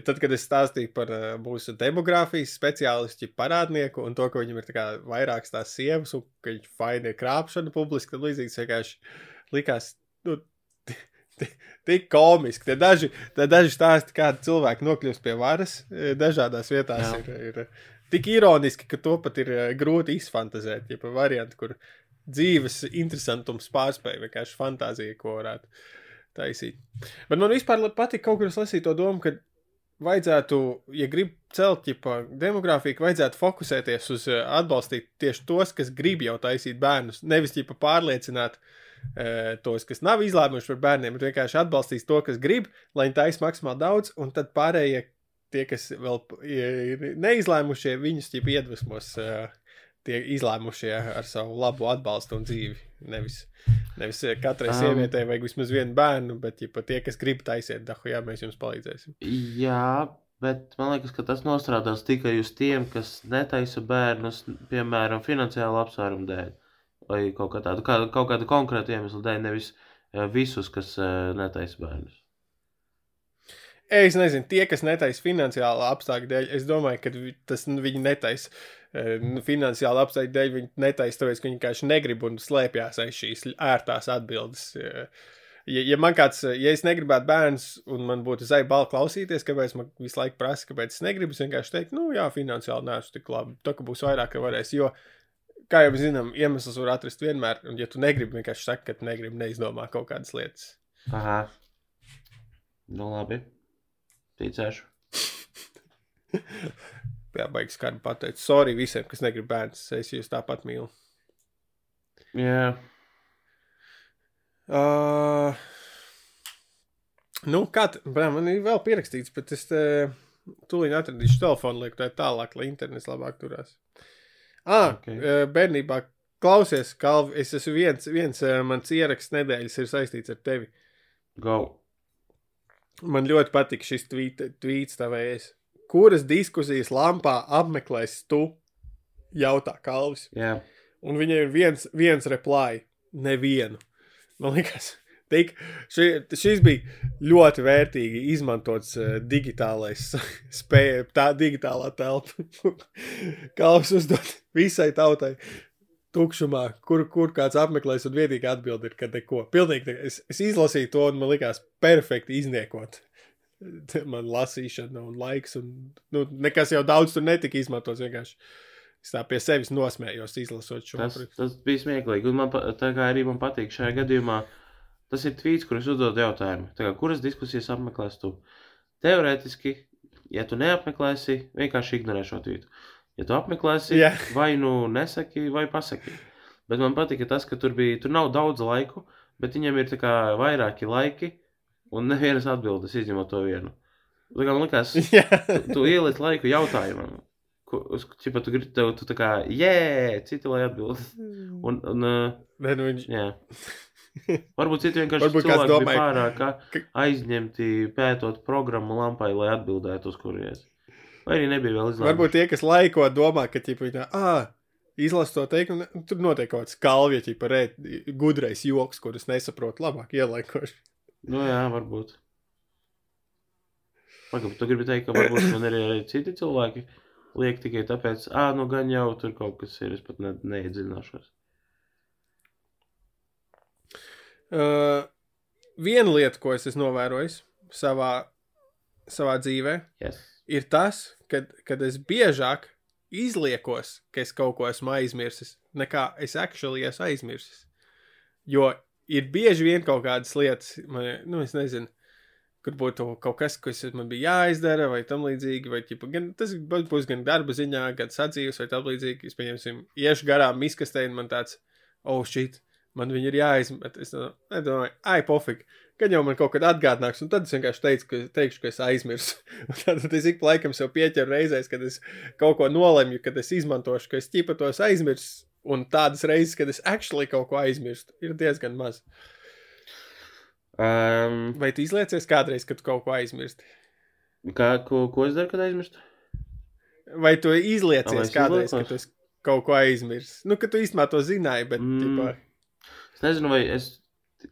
tad, kad es stāstīju par mūsu demogrāfijas speciālistu parādnieku un to, ka viņam ir tā vairākas tās sievas un ka viņš faini ir krāpšana publiski, tad līdzīgs vienkārši likās, nu, tik komiski. Tie daži, daži stāsti, kādi cilvēki nokļūst pie varas eh, dažādās vietās, Jā. ir, ir tik ironiski, ka to pat ir eh, grūti izfantazēt. Ja pa variantu, kur dzīves interesantums pārspēja vienkārši fantāzija, ko varētu taisīt. Bet man vispār patīk kaut kur es lasīju to domu, ka vajadzētu, ja grib celt ģipa, demogrāfiju, ka vajadzētu fokusēties uz eh, atbalstīt tieši tos, kas grib jau taisīt bērnus, nevis ģipa pārliecināt eh, tos, kas nav izlēmuši par bērniem, bet vienkārši atbalstīs to, kas grib, lai viņi taisa maksimāli daudz, un tad pārējie, tie, kas vēl ir neizlēmušie, viņus ģipa iedvesmos tie izlēmušie ar savu labu atbalstu un dzīvi, nevis Nevis katrai Um. sievietei vajag vismaz vienu bērnu, bet ja tie, kas grib taisiet, dahu, jā, mēs jums palīdzēsim. Jā, bet man liekas, ka tas nostrādās tikai uz tiem, kas netaisa bērnus, piemēram, finansiālu apsvērumu dēļ. Vai kaut, kā tādu, kā, kaut kādu konkrētu iemeslu dēļ, nevis eh, visus, kas eh, netaisa bērnus. Es nezinu, tie, kas netaisa finansiālā apstākļa dēļ, es domāju, ka tas nu, viņi netaisa eh, nu, finansiālā apstākļa dēļ. Viņi netaisa tāpēc, ka viņi vienkārši negrib un slēpjas aiz šīs ērtās atbildes. Ja, ja man kāds, ja es negribētu bērns, un man būtu zai balva klausīties, kāpēc man visu laiku prasa, kāpēc es negribu, es vienkārši teiktu, nu, jā, finansiāli neesmu tik labi. Tā kā būs vairāk, ka varēs. Jo, kā jau zinām, iemesls var atrast vienmēr, un ja tu negribi, vienkārši saki, ka tu negribi, neizdomā kaut kādas lietas. Aha. Nu, labi. Ticēšu. Jā, baigs kādu pateikt. Sorry visiem, kas negrib bērns. Es jūs tāpat mīlu. Jā. Uh, nu, kā tā, man ir vēl pierakstīts, bet es te tūlīt atradīšu telefonu, lieku tā tālāk, lai internets labāk turās. Ah, Ok. okay. bērnībā klausies, Kalvi, es esmu viens, viens mans ieraksts nedēļas ir saistīts ar tevi. Go. Man ļoti patīk šis tvīt- tvīts tavējais. Kuras diskusijas lampā apmeklēs tu? Jautā Kalvis. Jā. Un viņai ir viens, viens reply. Nevienu. Man liekas, tik, ši, šis bija ļoti vērtīgi izmantots uh, digitālais spēja, tā digitālā telpa. Kalps uzdot visai tautai tukšumā, kur, kur kāds apmeklēs, un vienīgā atbilde ir, ka neko. Pilnīgi, es, es izlasīju to, un man likās perfekti izniekot. Man lasīšana un laiks, un nu, nekas jau daudz tur netika izmantots. Vienkārši es tā pie sevis nosmējos, izlasot šo Tas, aprakstu. tas bija smieklīgi. Un man, tā kā arī man patīk šajā gadījumā, tas ir tvīts, kurš uzdod jautājumu. Tā kā, kuras diskusijas apmeklēs tu? Teorētiski, ja tu neapmeklēsi, vienkārši ignorē šo tvītu. Ja tu apmeklēsi, Jā. vai nu nesaki, vai pasaki. Bet man patika tas, ka tur bija, tur nav daudz laiku, bet viņam ir tā kā vairāki laiki, un nevienas atbildes izņemot to vienu. Tā kā man likās, Jā, tu, tu ieliec laiku jautājumam. Čipa tu gribi, tev, tu tā kā, jē, citi lai atbild. Un, un uh, Nē, nu viņš jā. Varbūt citi vienkārši Varbūt cilvēki bija domāja, pārāk ka- aizņemti pētot programmu lampai, lai atbildētu uz kurijas. Vai arī nebija vēl izlēmts. varbūt tie, kas laiko, domā, ka ķipa, viņa, ah, izlas to teikumu, un tur notiek kaut kāds kalvie, ķipa, rēt, gudrais joks, kurus nesaprotu labāk ielaikoši. Nu jā, varbūt. Pagaid, tu gribi teikt, ka varbūt man ir arī citi cilvēki liek tikai tāpēc, ah, nu gan jau tur kaut kas ir, es pat ne, neiedziļināšos. Uh, viena lieta, ko es esmu novērojis savā, savā dzīvē, Yes. ir tas, kad, kad es biežāk izliekos, ka es kaut ko esmu aizmirsis, nekā es actually esmu aizmirsis. Jo ir bieži vien kaut kādas lietas, man, nu, es nezinu, kur būtu kaut kas, kas man bija jāizdara, vai tam līdzīgi, vai ķipa, gan, tas būs gan darba ziņā, gan sadzīves, vai tam līdzīgi. Es pieņemsim, iešu garām miskastē, un man tāds, oh, shit, man viņi ir jāizmet. Es nedomāju, ai, pofīgi. Kad jau man kaut kad atgādināks, un tad es vienkārši teicu, ka, teikšu, ka es aizmirsu. Un tad es ik pa laikam sev pieķeru reizēs, kad es kaut ko nolemju, kad es izmantošu, ka es ķipa tos aizmirsu. Un tādas reizes, kad es actually kaut ko aizmirstu, ir diezgan maz. Um, Vai tu izliecies kādreiz, kad kaut ko aizmirsti? kā, ko, ko es daru, kad aizmirstu? Vai tu izliecies es kādreiz, izliekos? kad tu esi kaut ko aizmirsis? Nu, ka tu īstenībā to zināji, bet. Mm. Mm. Es nezinu, vai es,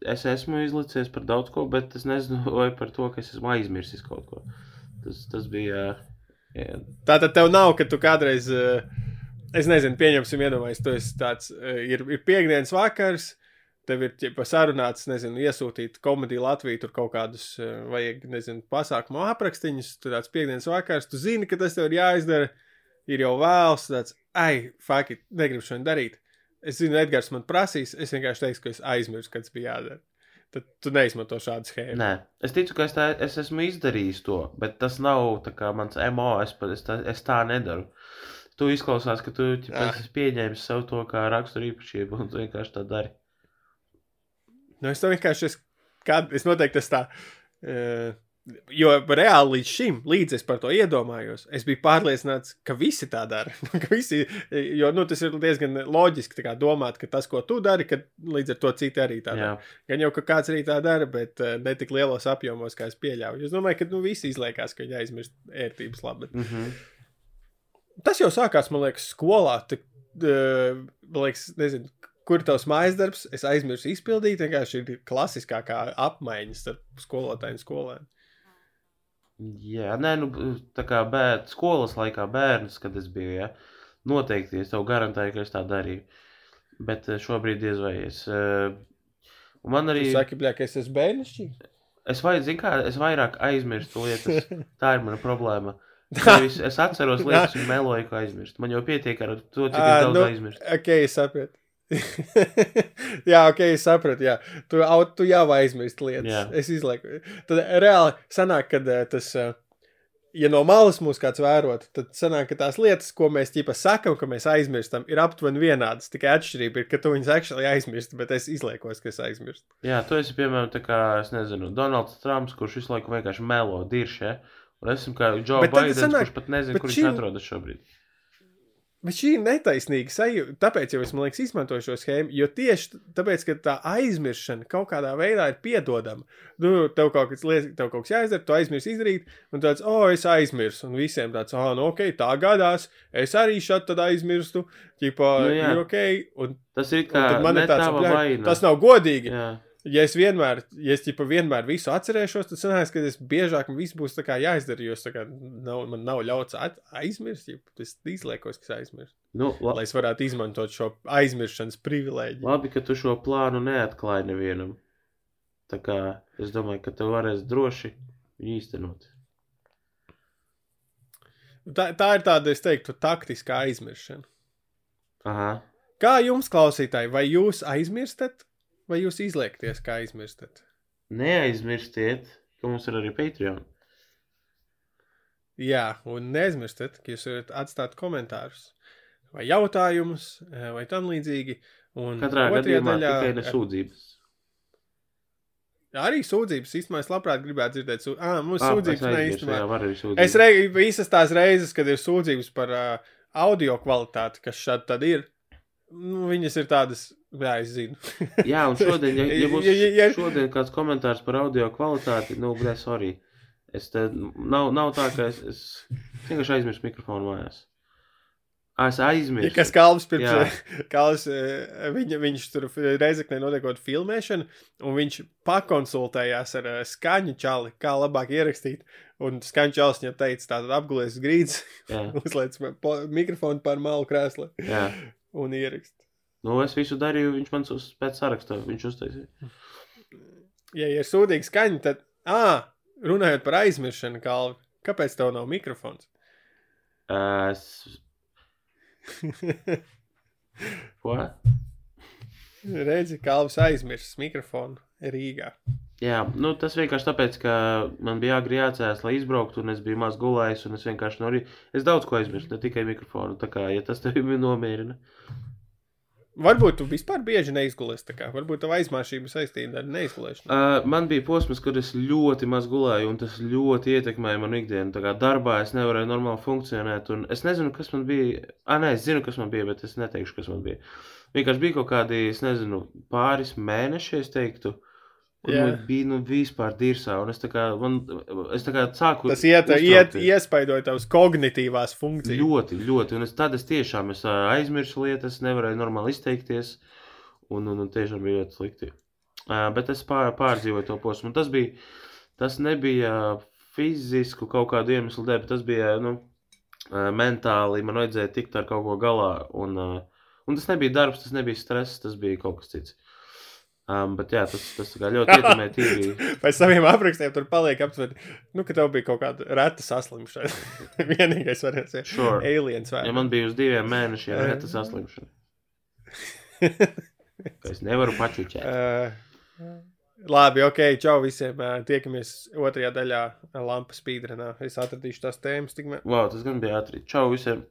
es esmu izlicies par daudz ko, bet es nezinu, vai par to, ka es esmu aizmirsis kaut ko. Tas, tas bija. Jā, Tā tad tev nav, ka tu kādreiz, eh, es nezinu, pieņemsim, iedomājies, tu esi tāds, eh, ir, ir piekdienas vakars, tev ir ķipa, sarunāts, nezinu, iesūtīt komēdiju Latviju, tur kaut kādus, eh, vajag, nezinu, pasākumu aprakstīņus, tur tāds piekdienas vakars, tu zini, ka tas tev ir jāizdara, ir jau vēls, tāds, ai, faki, negribu šodien darīt. Es zinu, Edgars man prasīs, es vienkārši teikšu, ka es aizmirsu, kad tas bija jādara. Tad tu neizmanto šādu schēmu. Nē, es ticu, ka es, tā, es esmu izdarījis to, bet tas nav kā mans MO. Es, es, tā, es tā nedaru. Tu izklausās, ka tu ķipa, esi pieņēmis sev to kā raksturu īpašību, un tu vienkārši tā dari. Nu, es to vienkārši, es, kād, es noteikti tas tā, uh, Jo reāli līdz šim, līdz es par to iedomājos, es biju pārliecināts, ka visi tā dara. visi, jo nu, tas ir diezgan loģiski domāt, ka tas, ko tu dari, ka līdz ar to citi arī tā dara. Gan jau, ka kāds arī tā dara, bet uh, ne tik lielos apjomos, kā es pieļauju. Es domāju, ka nu, visi izliekās, ka viņi aizmirst ērtības labi. Mm -hmm. Tas jau sākās, man liekas, skolā. Tik, uh, man liekas, nezinu, kur tavs mājas darbs, es aizmirsu izpildīt. Vienkārši ir klasiskākā apmaiņa starp skolotāju un skolēnu. Jā, nē, nu, tā kā bērns, skolas laikā bērns, kad es biju, ja, noteikti es tev garantēju, ka es tā darīju. Bet eh, šobrīd diez vai es. Eh, man arī. Jūs sakat, ka es esmu bērnišķīgs? Es, vai, kā, es vairāk aizmirstu lietas. Tā ir mana problēma. Es atceros lietas un meloju, ka aizmirstu. Man jau pietiek ar to, cik à, daudz nu, aizmirstu. Ok, es saprotu. jā, ok, es sapratu. Jā. Tu, au, tu jau aizmirsti lietas. Jā. Es izlieku. Tad reāli sanāk, ka eh, tas. Eh, ja no malas mūs kāds vērot, tad sanāk, ka tās lietas, ko mēs ķipa sakam, ka mēs aizmirstam, ir aptuveni vienādas. Tikai atšķirība ir, ka tu viņus actually aizmirsti, bet es izliekos, ka es aizmirstu. Jā, tu esi, piemēram, tā kā, es nezinu, Donalds Trumps, kurš visu laiku vienkārši melo diršē. Un esmu kā Joe Bidens, sanāk, kurš pat nezina, kur viņš atrodas šobrīd. Bet šī ir netaisnīga sajūta. Tāpēc jau es liekas, izmantoju šo schēmu. Jo tieši tāpēc, ka tā aizmirstšana kaut kādā veidā ir piedodama. Nu, tev kaut kas, liet, tev kaut kas jāizdara, tu aizmirsti izdarīt, un tāds, oh, es aizmirsu. Un visiem tāds, oh, nu, ok, tā gadās. Es arī šādi aizmirstu. Ķipā, nu, jā. ir ok. Un, tas ir kā man ir tāds, ka tas nav godīgi. Jā ja es vienmēr, ja es ķipa, vienmēr visu atcerēšos, tad sanāks, ka es biežāk man viss būs jāizdara, jo kā, nav, man nav ļauts aizmirst, ja es izliekos, kas aizmirst. Nu, lai es varētu izmantot šo aizmirstības privilēģiju. Labi, ka tu šo plānu neatklāji nevienam. Tā kā es domāju, ka tu varēsi droši viņu īstenot. Tā, tā ir tāda, es teiktu, taktiskā aizmirstšana. Aha. Kā jums, klausītāji, vai jūs aizmirstat Vai jūs izliekties, kā aizmirstat? Neaizmirstiet, ka mums ir arī Patreon. Jā, un neaizmirstiet, ka jūs varat atstāt komentārus vai jautājumus eh, vai tam līdzīgi. Un Katrā gadījumā daļā, tikai nesūdzības. Arī sūdzības īstenībā es labprāt gribētu dzirdēt. Sū... Ah, mums ah, sūdzības neīstenībā. Es reiz, visas tās reizes, kad ir sūdzības par uh, audio kvalitāti, kas šādi tad ir, nu, viņas ir tādas Jā, es zinu. Jā, un šodien, ja, ja būs ja, ja, ja... šodien kāds komentārs par audio kvalitāti, nu, blē, sorry. Es te, nav, nav tā, ka es, es vienkārši aizmirsu mikrofonu mājās. Es aizmirsu. Ja kas Kalns pirms Kalns, viņa, viņš tur reizeknē notiekot filmēšanu, un viņš pakonsultējās ar skaņu čali, kā labāk ierakstīt. Un skaņu čalis viņam teica, tātad apgulies grīdas, uzliec mikrofonu pār malu krēslu un ierakst. Nu, es visu darīju, viņš man uz, pēc saraksta viņš uztaisīja. Ja ir sūdīga skaņa, tad, ah, runājot par aizmiršanu, Kalvi, kāpēc tev nav mikrofons? Es. Ko? Redzi, Kalvis aizmirsis mikrofonu Rīgā. Jā, nu, tas vienkārši tāpēc, ka man bija agri jācēlās, lai izbrauktu, un es biju maz gulējis, un es vienkārši no rīta. Es daudz ko aizmirsu, ne tikai mikrofonu. Tā kā, ja tas tev nomierina. Varbūt tu vispār bieži neizgulies. Varbūt tā aizmāšība saistīta ar neizgulēšanu. Uh, man bija posms, kad es ļoti maz gulēju, un tas ļoti ietekmēja manu ikdienu. Tā kā darbā es nevarēju normāli funkcionēt. Es nezinu, kas man bija. Ah, nē, es zinu, kas man bija, bet es neteikšu, kas man bija. Vienkārši bija kaut kādi, es nezinu, pāris mēneši, es teiktu. Yeah. Nu, bija nu, vispār dirsā, un es tā kā, man, es tā kā sāku. Tas iet, iet, iespaidoja tavas kognitīvās funkcijas. Ļoti, ļoti, un es tad es tiešām es aizmirsu lietas, nevarēju normāli izteikties, un, un, un tiešām bija ļoti slikti. Uh, bet es pār, pārdzīvoju to posmu, tas bija, tas nebija fizisku kaut kādu iemeslu dēļ, bet tas bija, nu, uh, mentāli, man vajadzēja tikt ar kaut ko galā, un, uh, un tas nebija darbs, tas nebija stress, tas bija kaut kas cits. Um, bet jā, tas, tas ļoti ietekmē tīri. Pēc saviem aprakstiem tur paliek aptuveni, nu, ka tev bija kaut kāda reta saslimšana. Vienīgais varēs būt sure. aliens vai? Ja man bija uz diviem mēnešiem reta saslimšana. es nevaru pačuķēt. Uh, labi, ok, čau visiem. Uh, tiekamies otrajā daļā lampas spīdrenā. Es atradīšu tās tēmas tikmēr. Wow, tas gan bija ātri. Čau visiem!